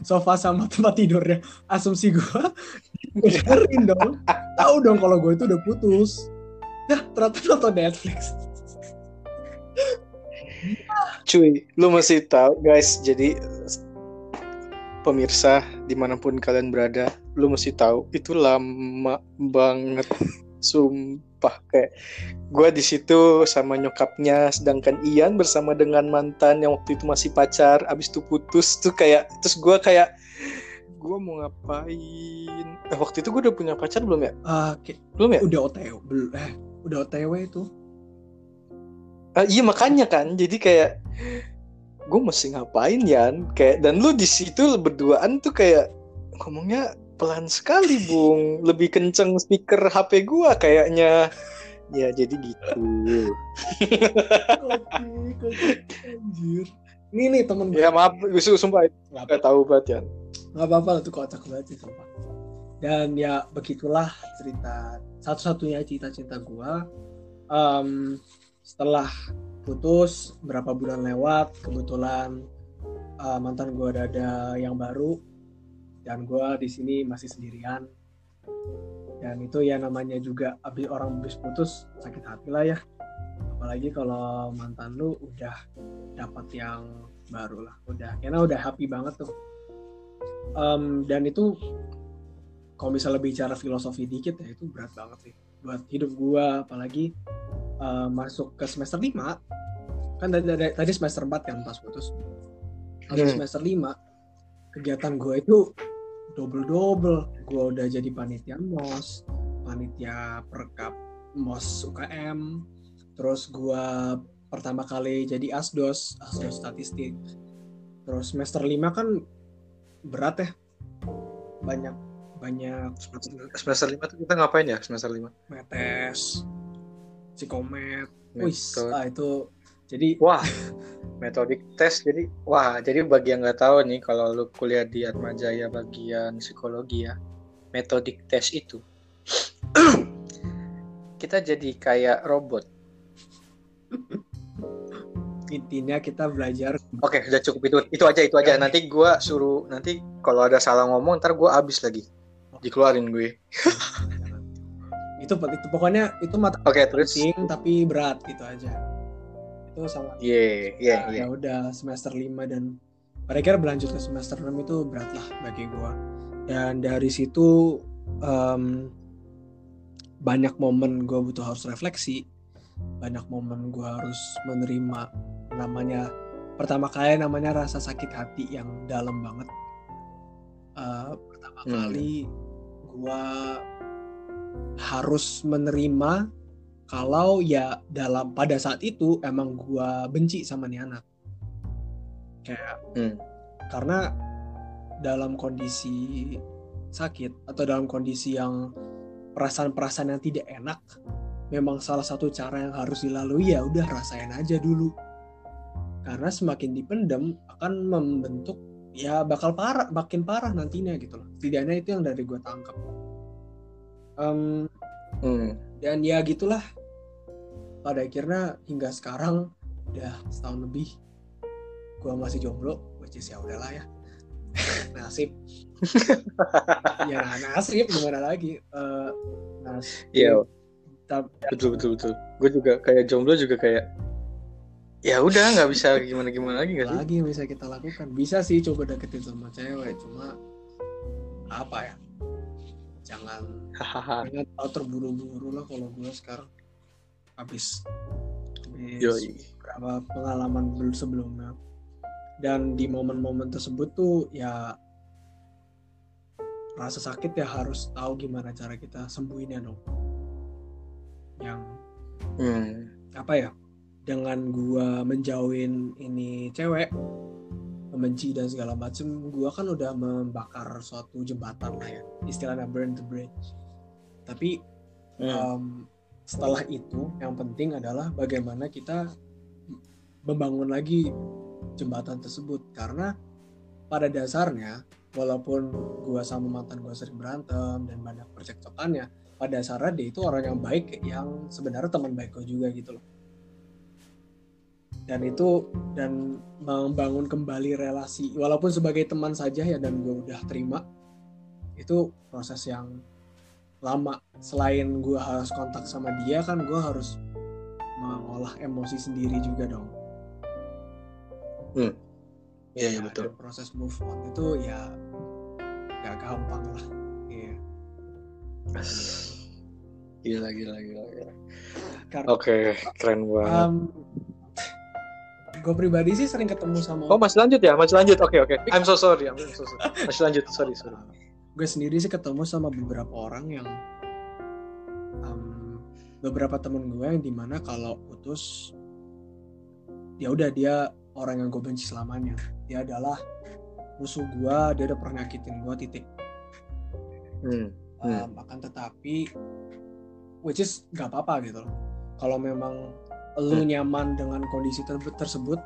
Speaker 2: Sofa sama tempat tidurnya. Asumsi gua dengerin dong. Tahu dong kalau gue itu udah putus. Nah, ternyata nonton Netflix.
Speaker 1: Cuy, lu mesti tahu guys. Jadi pemirsa di mana pun kalian berada, lu mesti tahu itu lama banget. Sumpah kayak gue di situ sama nyokapnya, sedangkan Ian bersama dengan mantan yang waktu itu masih pacar, abis itu putus tuh kayak terus gue kayak gue mau ngapain? Eh, waktu itu gue udah punya pacar belum ya?
Speaker 2: Kayak
Speaker 1: Belum ya?
Speaker 2: udah OTW, belum eh udah OTW itu.
Speaker 1: Ah, iya makanya kan, jadi kayak gue mesti ngapain Yan? Kayak dan lu di situ berduaan tuh kayak ngomongnya pelan sekali bung, lebih kenceng speaker HP gua kayaknya. Ya jadi gitu.
Speaker 2: Anjir. Ini nih temen
Speaker 1: ya maaf, gue sumpah
Speaker 2: Nggak
Speaker 1: gak tahu banget Yan.
Speaker 2: nggak apa-apa tuh kocak banget sih sumpah. Dan ya begitulah cerita satu-satunya cita-cita gua. Em, setelah putus berapa bulan lewat, kebetulan eh, mantan gua ada, ada yang baru dan gua di sini masih sendirian. Dan itu ya namanya juga abis orang habis putus sakit hati lah ya. Apalagi kalau mantan lu udah dapat yang baru lah, udah karena udah happy banget tuh. Em, dan itu kalau misalnya bicara filosofi dikit ya itu berat banget sih buat hidup gua apalagi eh, masuk ke semester 5 kan tadi, tadi, semester 4 kan pas putus masuk
Speaker 1: Hmm.
Speaker 2: semester 5 kegiatan gua itu double double gua udah jadi panitia mos panitia perkap mos UKM terus gua pertama kali jadi asdos asdos statistik. Terus semester 5 kan berat ya. Banyak banyak.
Speaker 1: Semester lima tuh kita ngapain ya semester lima?
Speaker 2: Metes psikomet. Wis
Speaker 1: Metode.
Speaker 2: ah itu jadi
Speaker 1: Wah, <laughs> metodik tes. Jadi, wah, jadi bagi yang nggak tahu nih, kalau lu kuliah di Atmajaya bagian psikologi ya, metodik tes itu, <clears throat> kita jadi kayak robot.
Speaker 2: intinya kita belajar
Speaker 1: Oke, udah cukup itu. Itu aja, itu aja. Nanti gua suruh, nanti kalau ada salah ngomong, ntar gua abis lagi. Dikeluarin gue. <laughs>
Speaker 2: itu itu pokoknya itu mata
Speaker 1: Oke, terus.
Speaker 2: penting tapi berat gitu aja itu sama.
Speaker 1: Iya, iya,
Speaker 2: Nah, ya udah semester 5 dan pada akhirnya berlanjut ke semester 6 itu berat lah bagi gua. Dan dari situ em, banyak momen gua butuh harus refleksi. Banyak momen gua harus menerima namanya pertama kali namanya rasa sakit hati yang dalam banget. Eh, pertama
Speaker 1: Hmm.
Speaker 2: kali gua harus menerima kalau ya dalam pada saat itu emang gua benci sama nih anak kayak
Speaker 1: Hmm.
Speaker 2: karena dalam kondisi sakit atau dalam kondisi yang perasaan-perasaan yang tidak enak memang salah satu cara yang harus dilalui ya udah rasain aja dulu. Karena semakin dipendam akan membentuk ya bakal parah makin parah nantinya gitu loh. Setidaknya itu yang dari gue tangkap. Em,
Speaker 1: Hmm.
Speaker 2: dan ya gitulah pada akhirnya hingga sekarang udah setahun lebih gua masih jomblo which is ya udahlah ya. <laughs> Nasib. Ya nasib gimana lagi? Eh, nasib.
Speaker 1: Iya,
Speaker 2: Tapi-
Speaker 1: betul, betul, betul. Gue juga kayak jomblo juga kayak, ya udah nggak bisa gimana gimana lagi nggak sih?
Speaker 2: lagi yang bisa kita lakukan. Bisa sih coba deketin sama cewek cuma apa ya? Jangan jangan terlalu terburu-buru lah kalau gue sekarang habis habis
Speaker 1: Yoi.
Speaker 2: beberapa pengalaman bel- sebelumnya dan di momen-momen tersebut tuh ya rasa sakit ya harus tahu gimana cara kita sembuhinnya dong yang
Speaker 1: Hmm.
Speaker 2: apa ya dengan gua menjauhin ini cewek membenci dan segala macem gua kan udah membakar suatu jembatan lah ya istilahnya burn the bridge tapi
Speaker 1: Hmm.
Speaker 2: um, setelah itu yang penting adalah bagaimana kita membangun lagi jembatan tersebut. Karena pada dasarnya walaupun gua sama mantan gua sering berantem dan banyak percekcokannya pada dasarnya dia itu orang yang baik yang sebenarnya teman baik gue juga gitu loh. Dan itu dan membangun kembali relasi. Walaupun sebagai teman saja ya dan gue udah terima itu proses yang lama selain gue harus kontak sama dia kan gue harus mengolah emosi sendiri juga dong
Speaker 1: Iya, iya
Speaker 2: Ya,
Speaker 1: betul.
Speaker 2: proses move on itu ya gak gampang lah Iya.
Speaker 1: Gila, gila, gila, gila.
Speaker 2: karena
Speaker 1: Oke, keren banget.
Speaker 2: gue pribadi sih sering ketemu sama
Speaker 1: Oh, masih lanjut ya? Masih lanjut. Oke, oke. I'm so sorry. I'm so sorry. Masih lanjut. Sorry, sorry.
Speaker 2: Gue sendiri sih ketemu sama beberapa orang yang em, beberapa temen gue yang di mana kalau putus ya udah dia orang yang gue benci selamanya. Dia adalah musuh gue dia udah pernah nyakitin gue titik.
Speaker 1: Hmm.
Speaker 2: Um, akan tetapi which is gak apa-apa gitu loh. Kalau memang lu nyaman dengan kondisi ter- tersebut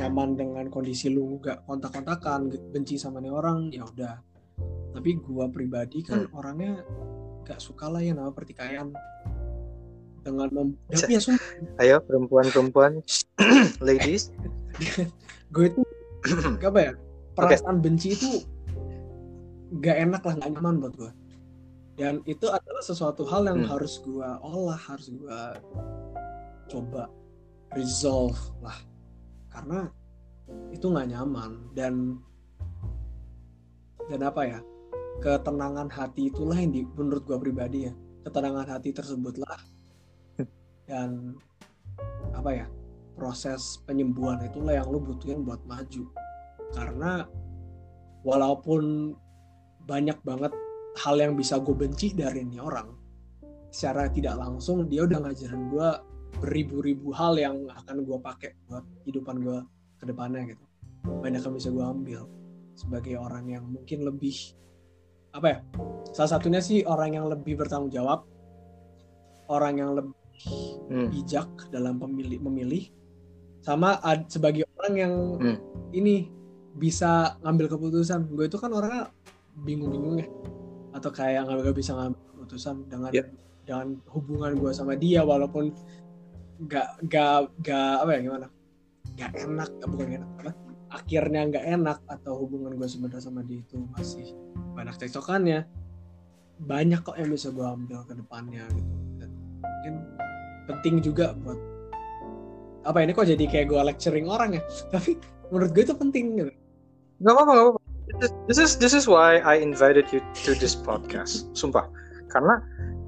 Speaker 2: nyaman dengan kondisi lu gak kontak-kontakan benci sama nih orang ya udah tapi gua pribadi kan orangnya gak suka lah yang nama pertikaian. Dengan mem ya sumpah.
Speaker 1: Ayo, perempuan-perempuan, <coughs> ladies.
Speaker 2: gue itu gak apa ya <coughs> perasaan benci itu gak enak lah gak nyaman buat gue dan itu adalah sesuatu hal yang
Speaker 1: Hmm.
Speaker 2: harus gue olah harus gue coba resolve lah. Karena itu nggak nyaman. Dan dan apa ya ketenangan hati itulah yang di, menurut gue pribadi ya. Ketenangan hati tersebutlah <laughs> dan apa ya proses penyembuhan itulah yang lu butuhin buat maju. Karena walaupun banyak banget hal yang bisa gue benci dari ini orang secara tidak langsung dia udah ngajarin gue beribu-ribu hal yang akan gue pakai buat kehidupan gue ke depannya gitu. Banyak yang bisa gue ambil sebagai orang yang mungkin lebih apa ya salah satunya sih orang yang lebih bertanggung jawab orang yang lebih
Speaker 1: Hmm.
Speaker 2: bijak dalam pemilih memilih sama ad- sebagai orang yang
Speaker 1: Hmm.
Speaker 2: ini bisa ngambil keputusan gue itu kan orangnya bingung-bingung ya atau kayak nggak bisa ngambil keputusan dengan
Speaker 1: Ya.
Speaker 2: dengan hubungan gue sama dia walaupun nggak nggak nggak apa ya gimana nggak enak bukan enak apa akhirnya nggak enak atau hubungan gue sebenarnya sama dia itu masih banyak cekcokannya banyak kok yang bisa gue ambil ke depannya gitu dan mungkin penting juga buat apa ini kok jadi kayak gue lecturing orang ya <laughs> tapi menurut gue itu penting gitu
Speaker 1: Gak apa-apa, gak apa-apa. This is- This is this is why I invited you to this podcast. Sumpah, karena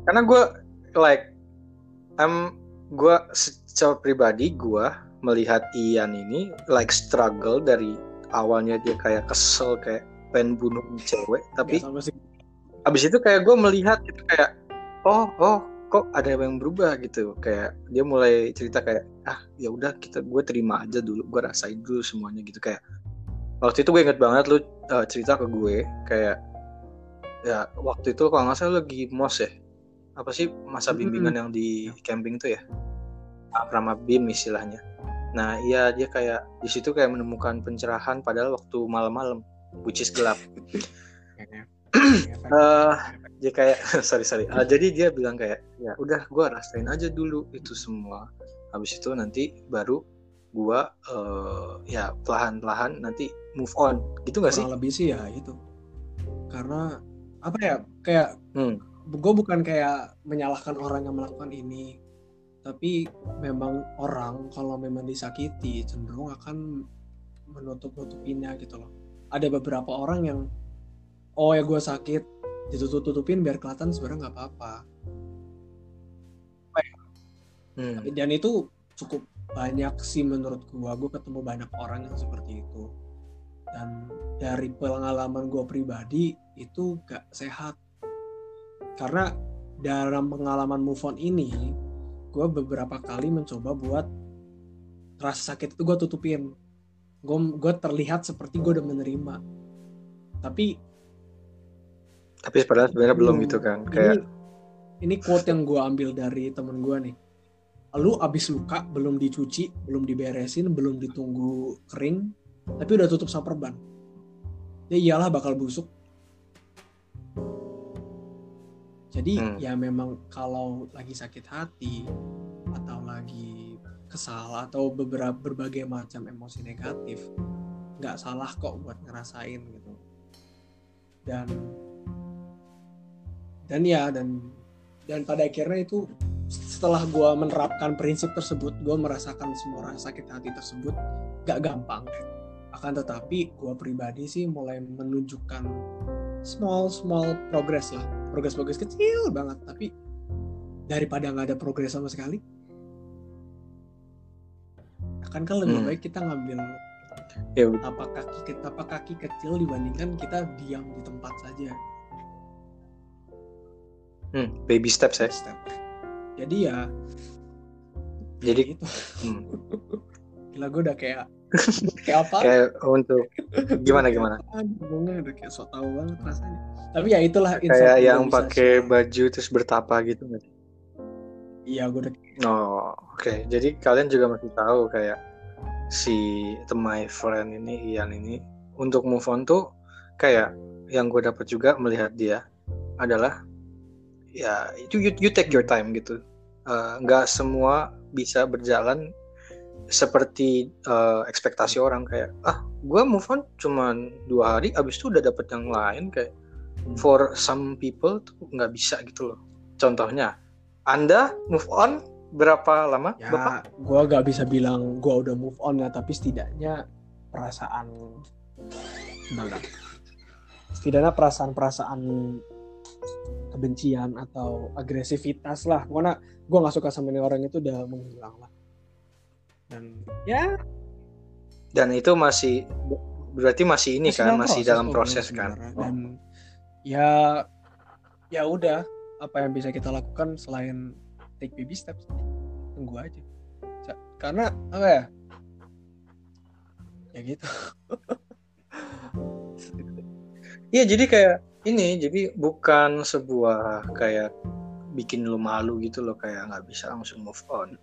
Speaker 1: karena gue like I'm gue secara pribadi gue melihat Ian ini like struggle dari awalnya dia kayak kesel kayak pengen bunuh cewek tapi abis itu kayak gue melihat gitu kayak oh oh kok ada yang berubah? gitu. Kayak dia mulai cerita kayak ah ya udah kita gue terima aja dulu gue rasain dulu semuanya gitu. Kayak waktu itu gue inget banget lu uh, cerita ke gue kayak ya waktu itu kalau nggak salah lu lagi mos ya? Apa sih masa bimbingan yang di camping tuh ya? Asrama bim istilahnya nah iya dia kayak di situ kayak menemukan pencerahan padahal waktu malam-malam which is gelap. <laughs> Eh, dia kayak <laughs> sorry sorry. Ah, jadi dia bilang kayak ya udah gue rasain aja dulu itu semua. Habis itu nanti baru gue eh, ya pelahan pelahan nanti move on. Gitu gak sih?
Speaker 2: Lebih sih ya itu. Karena apa ya kayak
Speaker 1: Hmm.
Speaker 2: gue bukan kayak menyalahkan orang yang melakukan ini tapi memang orang kalau memang disakiti cenderung akan menutup nutupinnya gitu loh. Ada beberapa orang yang oh ya gue sakit ditutup tutupin biar kelihatan sebenarnya nggak apa-apa.
Speaker 1: Hmm.
Speaker 2: dan itu cukup banyak sih menurut gua. Gue ketemu banyak orang yang seperti itu. Dan dari pengalaman gua pribadi itu gak sehat. Karena dalam pengalaman move on ini gue beberapa kali mencoba buat rasa sakit itu gue tutupin. Gue gue terlihat seperti gue udah menerima. Tapi
Speaker 1: tapi padahal sebenarnya belum gitu kan
Speaker 2: ini
Speaker 1: kayak
Speaker 2: ini quote yang gue ambil dari temen gue nih. Lu abis luka belum dicuci belum diberesin belum ditunggu kering tapi udah tutup sama perban ya iyalah bakal busuk jadi
Speaker 1: Hmm.
Speaker 2: ya memang kalau lagi sakit hati atau lagi kesal atau beberapa berbagai macam emosi negatif nggak salah kok buat ngerasain gitu dan dan ya dan dan pada akhirnya itu setelah gue menerapkan prinsip tersebut gue merasakan semua rasa sakit hati tersebut gak gampang akan tetapi gue pribadi sih mulai menunjukkan small small progress lah. Progress progress kecil banget tapi daripada nggak ada progres sama sekali akan kan lebih
Speaker 1: Hmm.
Speaker 2: baik kita ngambil
Speaker 1: ya
Speaker 2: tapak kaki tapak kaki kecil dibandingkan kita diam di tempat saja.
Speaker 1: Hmm, baby steps ya.
Speaker 2: Step. Jadi ya
Speaker 1: jadi
Speaker 2: itu
Speaker 1: hmm,
Speaker 2: gila gue udah kayak kayak apa?
Speaker 1: Kayak untuk gimana gimana?
Speaker 2: Ngomongnya udah kayak so tau banget rasanya. Tapi ya itulah
Speaker 1: kayak yang pakai baju terus bertapa gitu nggak
Speaker 2: iya gue udah
Speaker 1: Oh, oke. Jadi kalian juga masih tahu kayak si the my friend ini Ian ini untuk move on tuh kayak yang gue dapat juga melihat dia adalah ya itu you, you take your time gitu. Eh, Nggak semua bisa berjalan seperti eh, ekspektasi orang kayak ah gue move on cuman dua hari abis itu udah dapet yang lain kayak for some people tuh nggak bisa gitu loh. Contohnya anda move on berapa lama,
Speaker 2: ya
Speaker 1: Bapak?
Speaker 2: gue gak bisa bilang gue udah move on ya tapi setidaknya perasaan gimana setidaknya perasaan-perasaan kebencian atau agresivitas lah pokoknya gue nggak suka sama ini orang itu udah menghilang lah dan ya
Speaker 1: Dan itu masih berarti masih ini kan, masih dalam
Speaker 2: kok
Speaker 1: proses
Speaker 2: sebenarnya.
Speaker 1: kan.
Speaker 2: dan ya ya udah apa yang bisa kita lakukan selain take baby steps tunggu aja karena apa ya ya gitu <laughs>
Speaker 1: Iya jadi kayak ini jadi bukan sebuah kayak bikin lu malu gitu loh kayak nggak bisa langsung move on.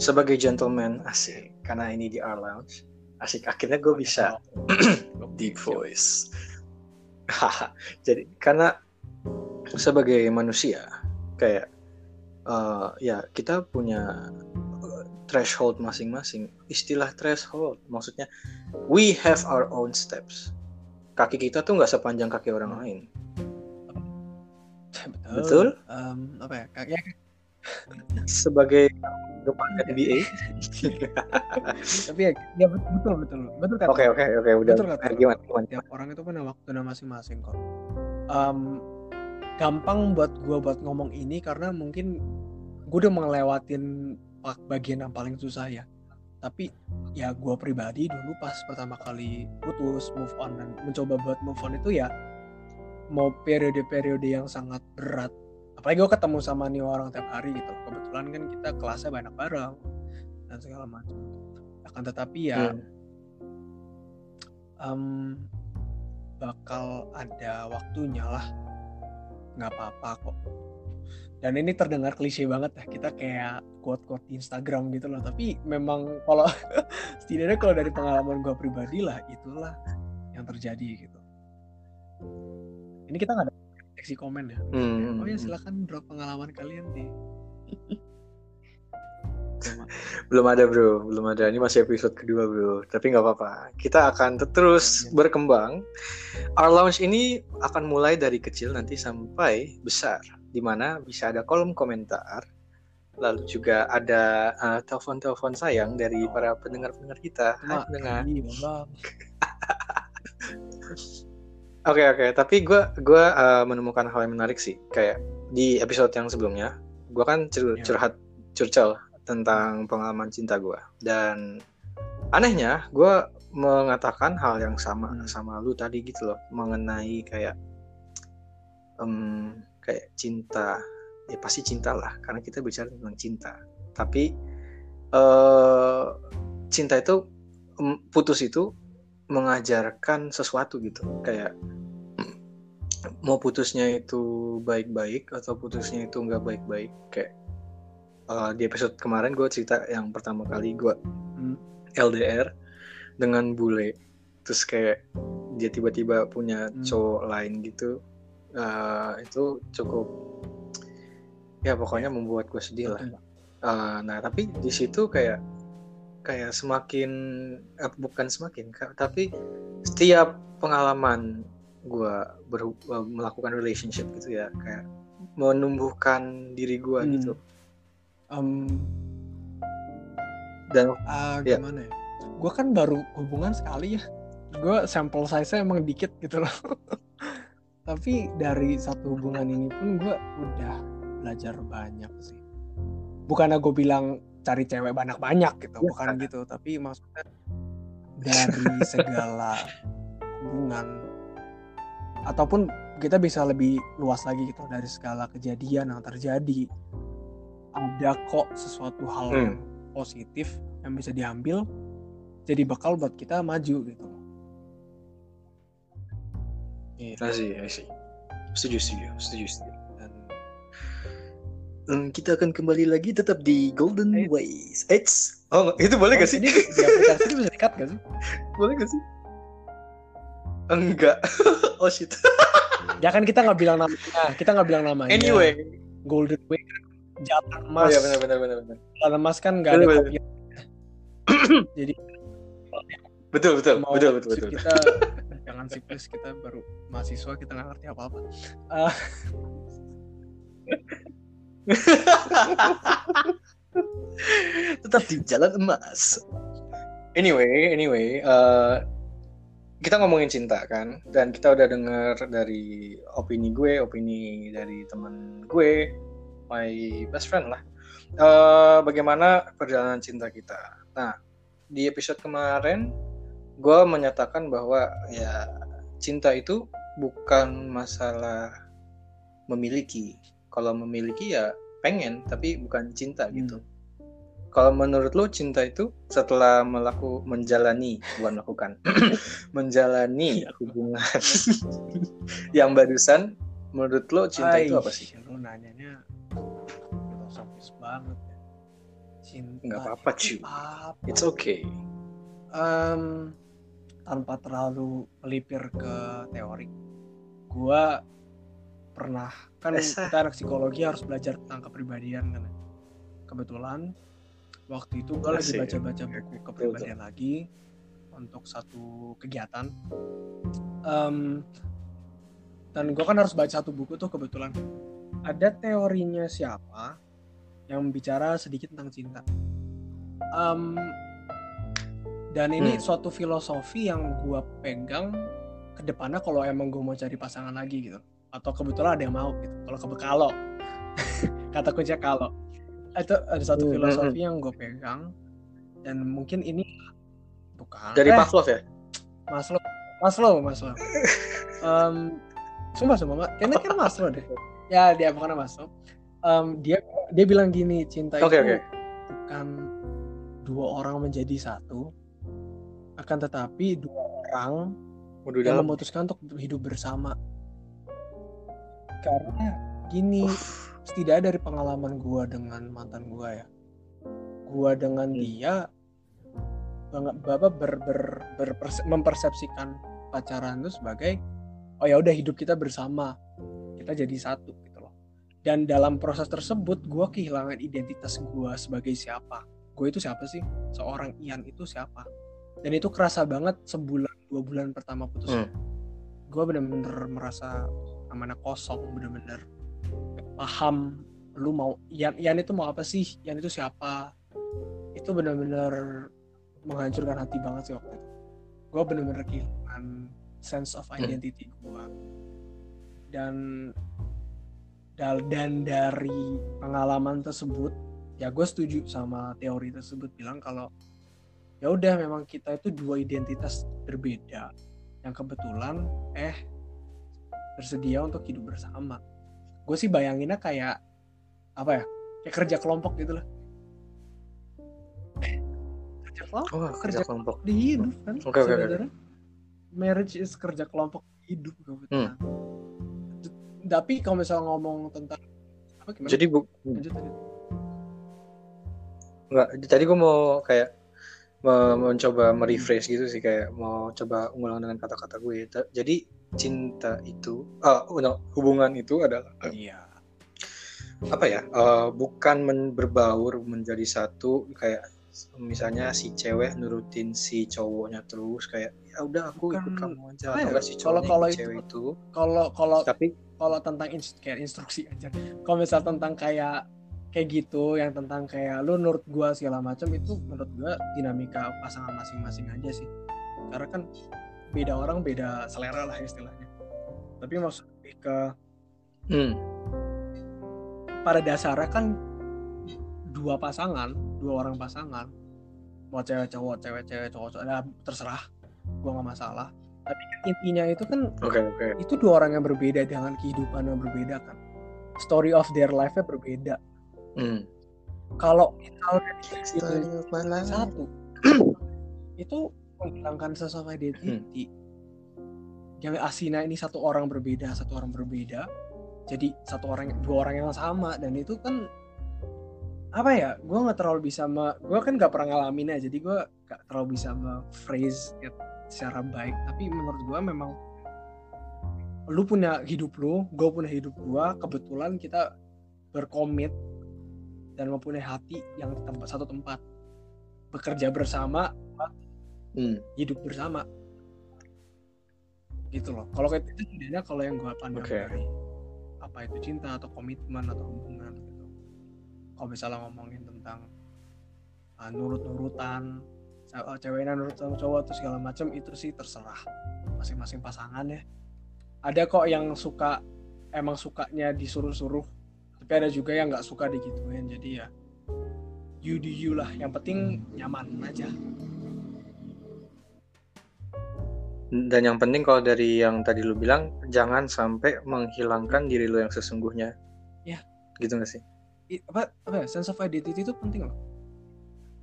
Speaker 1: Sebagai gentleman asik karena ini di our lounge asik akhirnya gue bisa <clears throat> deep voice. <laughs> Jadi karena sebagai manusia kayak eh, ya kita punya eh, threshold masing-masing. Istilah threshold maksudnya we have our own steps. Kaki kita tuh nggak sepanjang kaki orang lain.
Speaker 2: betul,
Speaker 1: Betul?
Speaker 2: Em, apa ya
Speaker 1: Sebagai depan NBA. <laughs>
Speaker 2: tapi ya, ya betul betul betul betul kata
Speaker 1: Oke oke oke udah.
Speaker 2: Betul kata.
Speaker 1: Gimana gimana?
Speaker 2: tiap orang itu punya waktunya masing-masing kok Em, gampang buat gua buat ngomong ini karena mungkin gue udah ngelewatin pa- bagian yang paling susah ya tapi ya gua pribadi dulu pas pertama kali putus move on dan mencoba buat move on itu ya mau periode-periode yang sangat berat apalagi gue ketemu sama nih orang tiap hari gitu. Kebetulan kan kita kelasnya banyak bareng dan segala macam. Akan tetapi ya
Speaker 1: Hmm.
Speaker 2: em, bakal ada waktunya lah. Nggak apa-apa kok. Dan ini terdengar klise banget ya. Kita kayak quote-quote di Instagram gitu loh. Tapi memang kalau <laughs> setidaknya kalau dari pengalaman gue pribadi lah itulah yang terjadi gitu. Ini kita nggak ada seksi komen ya
Speaker 1: Hmm.
Speaker 2: oh ya silakan drop pengalaman kalian di <laughs>
Speaker 1: Belum ada bro, belum ada. Ini masih episode kedua bro. Tapi nggak apa-apa. Kita akan te- terus
Speaker 2: Iya.
Speaker 1: berkembang. Our lounge ini akan mulai dari kecil nanti sampai besar, di mana bisa ada kolom komentar. Lalu juga ada uh, telepon-telepon sayang dari para pendengar-pendengar kita. Hai pendengar. <laughs>
Speaker 2: iya, bang
Speaker 1: Oke oke, tapi gue gua uh, menemukan hal yang menarik sih, kayak di episode yang sebelumnya, gue kan cur-
Speaker 2: Ya.
Speaker 1: curhat curcol tentang pengalaman cinta gue, dan anehnya gue mengatakan hal yang sama
Speaker 2: Hmm.
Speaker 1: sama lu tadi gitu loh, mengenai kayak em, kayak cinta, ya pasti cinta lah, karena kita bicara tentang cinta, tapi eh cinta itu putus itu mengajarkan sesuatu gitu kayak mau putusnya itu baik-baik atau putusnya itu nggak baik-baik kayak uh, di episode kemarin gue cerita yang pertama kali gue
Speaker 2: Hmm.
Speaker 1: LDR dengan bule terus kayak dia tiba-tiba punya
Speaker 2: Hmm.
Speaker 1: cowok lain gitu uh, itu cukup ya pokoknya membuat gue sedih lah. Uh, nah tapi di situ kayak kayak semakin eh, bukan semakin tapi setiap pengalaman gue melakukan relationship gitu ya kayak menumbuhkan diri gue
Speaker 2: Hmm.
Speaker 1: gitu
Speaker 2: Em,
Speaker 1: dan
Speaker 2: ah,
Speaker 1: Ya.
Speaker 2: gimana ya? Gue kan baru hubungan sekali ya. Gue sampel size-nya emang dikit gitu loh. <laughs> Tapi dari satu hubungan ini pun gue udah belajar banyak sih. Bukannya gue bilang cari cewek banyak-banyak gitu,
Speaker 1: Ya.
Speaker 2: bukan gitu. Tapi maksudnya <laughs> dari segala hubungan ataupun kita bisa lebih luas lagi gitu dari segala kejadian yang terjadi ada kok sesuatu hal
Speaker 1: Hmm.
Speaker 2: yang positif yang bisa diambil jadi bakal buat kita maju gitu Gitu.
Speaker 1: I see, I see. Setuju, setuju, setuju, setuju. Kita akan kembali lagi tetap di Golden
Speaker 2: Eh.
Speaker 1: Ways. Eits. Oh, itu boleh gak sih?
Speaker 2: ini di aplikasi itu bisa dikat gak sih <laughs>
Speaker 1: boleh gak sih? Enggak. <laughs> oh shit.
Speaker 2: ya kan kita nggak bilang namanya kita nggak bilang namanya
Speaker 1: Anyway.
Speaker 2: golden way kan jatah
Speaker 1: Oh
Speaker 2: emas
Speaker 1: ya benar benar benar benar.
Speaker 2: jatah emas kan nggak ada
Speaker 1: Bener,
Speaker 2: kopi <clears throat> jadi
Speaker 1: Betul betul
Speaker 2: mau
Speaker 1: betul betul betul.
Speaker 2: kita <laughs> jangan please kita baru mahasiswa kita nggak ngerti apa apa <laughs>
Speaker 1: tetap di jalan emas. Anyway, anyway, eh, kita ngomongin cinta kan, dan kita udah dengar dari opini gue, opini dari teman gue, my best friend lah, Eh, bagaimana perjalanan cinta kita. Nah, di episode kemarin, gue menyatakan bahwa ya cinta itu bukan masalah memiliki. Kalau memiliki ya pengen, tapi bukan cinta gitu. kalau menurut lo cinta itu setelah melaku menjalani bukan melakukan <clears throat> menjalani
Speaker 2: Iya.
Speaker 1: hubungan <laughs> yang barusan menurut lo cinta itu apa sih
Speaker 2: Lu nanyanya filosofis banget ya. Cinta.
Speaker 1: Nggak apa-apa, cuy.
Speaker 2: apa?
Speaker 1: it's okay
Speaker 2: Em, tanpa terlalu melipir ke teori. Gua pernah kan
Speaker 1: Esa.
Speaker 2: kita anak psikologi harus belajar tentang kepribadian kan. ya. Kebetulan waktu itu gue lagi baca-baca buku kepribadian lagi untuk satu kegiatan. Em, dan gue kan harus baca satu buku tuh kebetulan. Ada teorinya siapa yang bicara sedikit tentang cinta. Em, dan ini
Speaker 1: Hmm.
Speaker 2: suatu filosofi yang gue pegang ke depannya kalau emang gue mau cari pasangan lagi gitu atau kebetulan ada yang mau gitu. Kalau kebe kalau. <laughs> Kata kuncinya kalau. Itu ada satu
Speaker 1: Hmm,
Speaker 2: filosofi yang gue pegang dan mungkin ini bukan.
Speaker 1: Dari
Speaker 2: eh,
Speaker 1: Pavlov ya?
Speaker 2: Maslow. Maslow Maslow. Em, sumpah sumpah kayaknya kan Maslow deh. Ya dia bukan Maslow. Em, dia dia bilang gini cinta
Speaker 1: Oke,
Speaker 2: itu
Speaker 1: oke.
Speaker 2: bukan dua orang menjadi satu akan tetapi dua orang
Speaker 1: Waduh
Speaker 2: yang
Speaker 1: dalam
Speaker 2: memutuskan untuk hidup bersama karena gini
Speaker 1: Uff,
Speaker 2: setidaknya dari pengalaman gua dengan mantan gua ya. Gua dengan
Speaker 1: Hmm.
Speaker 2: dia banget bapak ber, ber, berperse- mempersepsikan pacaran itu sebagai oh ya udah hidup kita bersama. Kita jadi satu gitu loh. Dan dalam proses tersebut gua kehilangan identitas gua sebagai siapa. Gue itu siapa sih? Seorang Ian itu siapa? Dan itu kerasa banget sebulan dua bulan pertama putus
Speaker 1: Hmm.
Speaker 2: gue bener-bener merasa namanya kosong bener-bener. Paham lu mau Ian Ian itu mau apa sih? Ian itu siapa? Itu bener-bener menghancurkan hati banget sih waktu itu. Gue bener-bener kehilangan sense of identity gue dan dal- dan dari pengalaman tersebut ya gue setuju sama teori tersebut bilang kalau ya udah memang kita itu dua identitas berbeda. Yang kebetulan eh bersedia untuk hidup bersama. Gue sih bayanginnya kayak apa ya kayak kerja kelompok gitu lah. Kerja kelompok?
Speaker 1: Oh, kerja
Speaker 2: kerja
Speaker 1: kelompok.
Speaker 2: di hidup kan
Speaker 1: Oke, oke, oke.
Speaker 2: sebenarnya. Marriage is kerja kelompok di hidup kebetulan tapi kalau misalnya ngomong tentang apa gimana?
Speaker 1: Jadi bu
Speaker 2: lanjut tadi.
Speaker 1: nggak tadi gue mau kayak mencoba merefresh gitu sih kayak mau coba ngulang dengan kata-kata gue. Jadi cinta itu ah no, hubungan itu adalah
Speaker 2: iya.
Speaker 1: apa ya eh, bukan men- berbaur menjadi satu kayak misalnya si cewek nurutin si cowoknya terus kayak ya udah aku ikut
Speaker 2: Bukan-
Speaker 1: kamu aja.
Speaker 2: Ya,
Speaker 1: si
Speaker 2: kalau- kalau
Speaker 1: ikut
Speaker 2: itu-
Speaker 1: cewek itu.
Speaker 2: kalau kalau
Speaker 1: tapi
Speaker 2: kalau tentang kayak instruksi aja. Kalau misal tentang kayak kayak gitu yang tentang kayak lu nurut gua segala macam itu menurut gua dinamika pasangan masing-masing aja sih. Karena kan beda orang beda selera lah istilahnya. Tapi maksud lebih ke
Speaker 1: hmm,
Speaker 2: pada dasarnya kan dua pasangan dua orang pasangan. Mau cewek cowok cewek cewek cowok cowok ya terserah gua nggak masalah. Tapi kan intinya itu kan
Speaker 1: oke oke.
Speaker 2: itu dua orang yang berbeda dengan kehidupan yang berbeda kan. Story of their life-nya berbeda
Speaker 1: hmm.
Speaker 2: kalau misalnya itu satu <clears throat> itu menghilangkan sense of identity. Yang aslinya ini satu orang berbeda satu orang berbeda. Jadi satu orang dua orang yang sama. Dan itu kan apa ya gue nggak terlalu bisa gue kan nggak pernah ngalamin ya. Jadi gue nggak terlalu bisa phrase secara baik. Tapi menurut gue memang lu punya hidup lu gue punya hidup gue kebetulan kita berkomit dan mempunyai hati yang tempat satu tempat. Bekerja bersama
Speaker 1: Hmm.
Speaker 2: hidup bersama. Gitu loh. Kalau kayak itu sebenarnya kalau yang gue pandang
Speaker 1: Oke.
Speaker 2: dari apa itu cinta atau komitmen atau hubungan gitu. Kalau misalnya ngomongin tentang uh, nurut-nurutan uh, ceweknya nurut sama cowok atau segala macam itu sih terserah masing-masing pasangan ya. Ada kok yang suka emang sukanya disuruh-suruh tapi ada juga yang nggak suka digituin jadi ya you do you lah yang penting nyaman aja
Speaker 1: Dan yang penting kalau dari yang tadi lu bilang jangan sampai menghilangkan diri lu yang sesungguhnya.
Speaker 2: Ya.
Speaker 1: Gitu gak sih?
Speaker 2: I- apa apa ya, sense of identity itu penting loh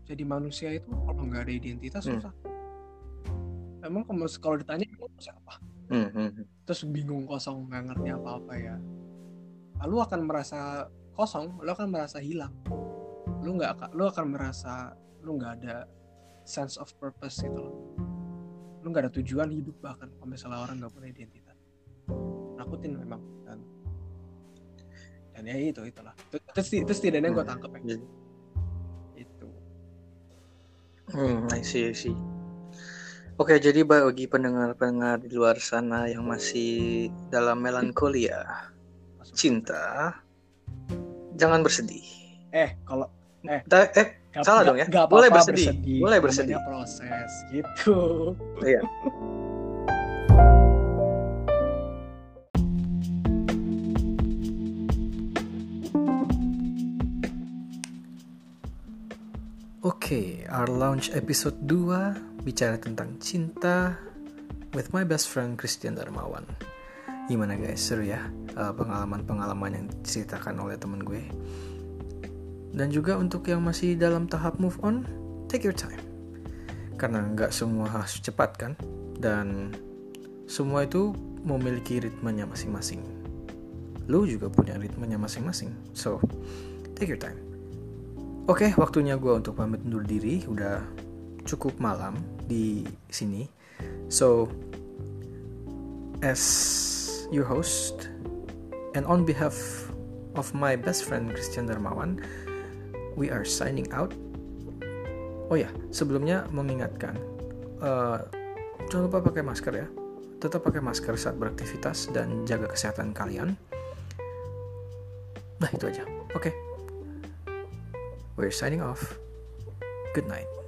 Speaker 2: jadi manusia itu kalau nggak ada identitas
Speaker 3: Hmm.
Speaker 2: susah emang kalau kalau ditanya kamu siapa
Speaker 3: Hmm, hmm, hmm.
Speaker 2: terus bingung kosong nggak ngerti apa apa ya lu akan merasa kosong lu akan merasa hilang. Lu nggak akan lu akan merasa lu nggak ada sense of purpose gitu loh. Lu nggak ada tujuan hidup bahkan kalau misalnya orang nggak punya identitas. Nakutin memang dan dan ya itu itulah. Itu, itu, itu setidaknya gue tangkap ya.
Speaker 3: Jadi-
Speaker 2: itu.
Speaker 3: Hmm, I see, I see. Oke, jadi bagi pendengar-pendengar di luar sana yang masih dalam melankolia
Speaker 2: Masuk.
Speaker 3: Cinta, jangan bersedih.
Speaker 2: eh kalau
Speaker 3: Da- eh,
Speaker 2: Gak,
Speaker 3: Salah
Speaker 2: gak-
Speaker 3: dong ya?
Speaker 2: gak
Speaker 3: Boleh
Speaker 2: apa-apa
Speaker 3: bersedih. Boleh bersedih.
Speaker 2: Namanya proses gitu.
Speaker 3: iya.
Speaker 1: Oke, our launch episode 2 bicara tentang cinta with my best friend Christian Darmawan. Gimana guys, seru ya uh, pengalaman-pengalaman yang diceritakan oleh temen gue. Dan juga untuk yang masih dalam tahap move on, take your time. Karena nggak semua harus cepat kan, dan semua itu memiliki ritmenya masing-masing. Lu juga punya ritmenya masing-masing, so take your time. Oke, waktunya gue untuk pamit undur diri. Udah cukup malam di sini. So, as your host, and on behalf of my best friend Christian Darmawan, we are signing out. Oh ya, sebelumnya mengingatkan, eh, jangan lupa pakai masker ya. Tetap pakai masker saat beraktivitas dan jaga kesehatan kalian. Nah, itu aja. Oke. We're signing off. Good night.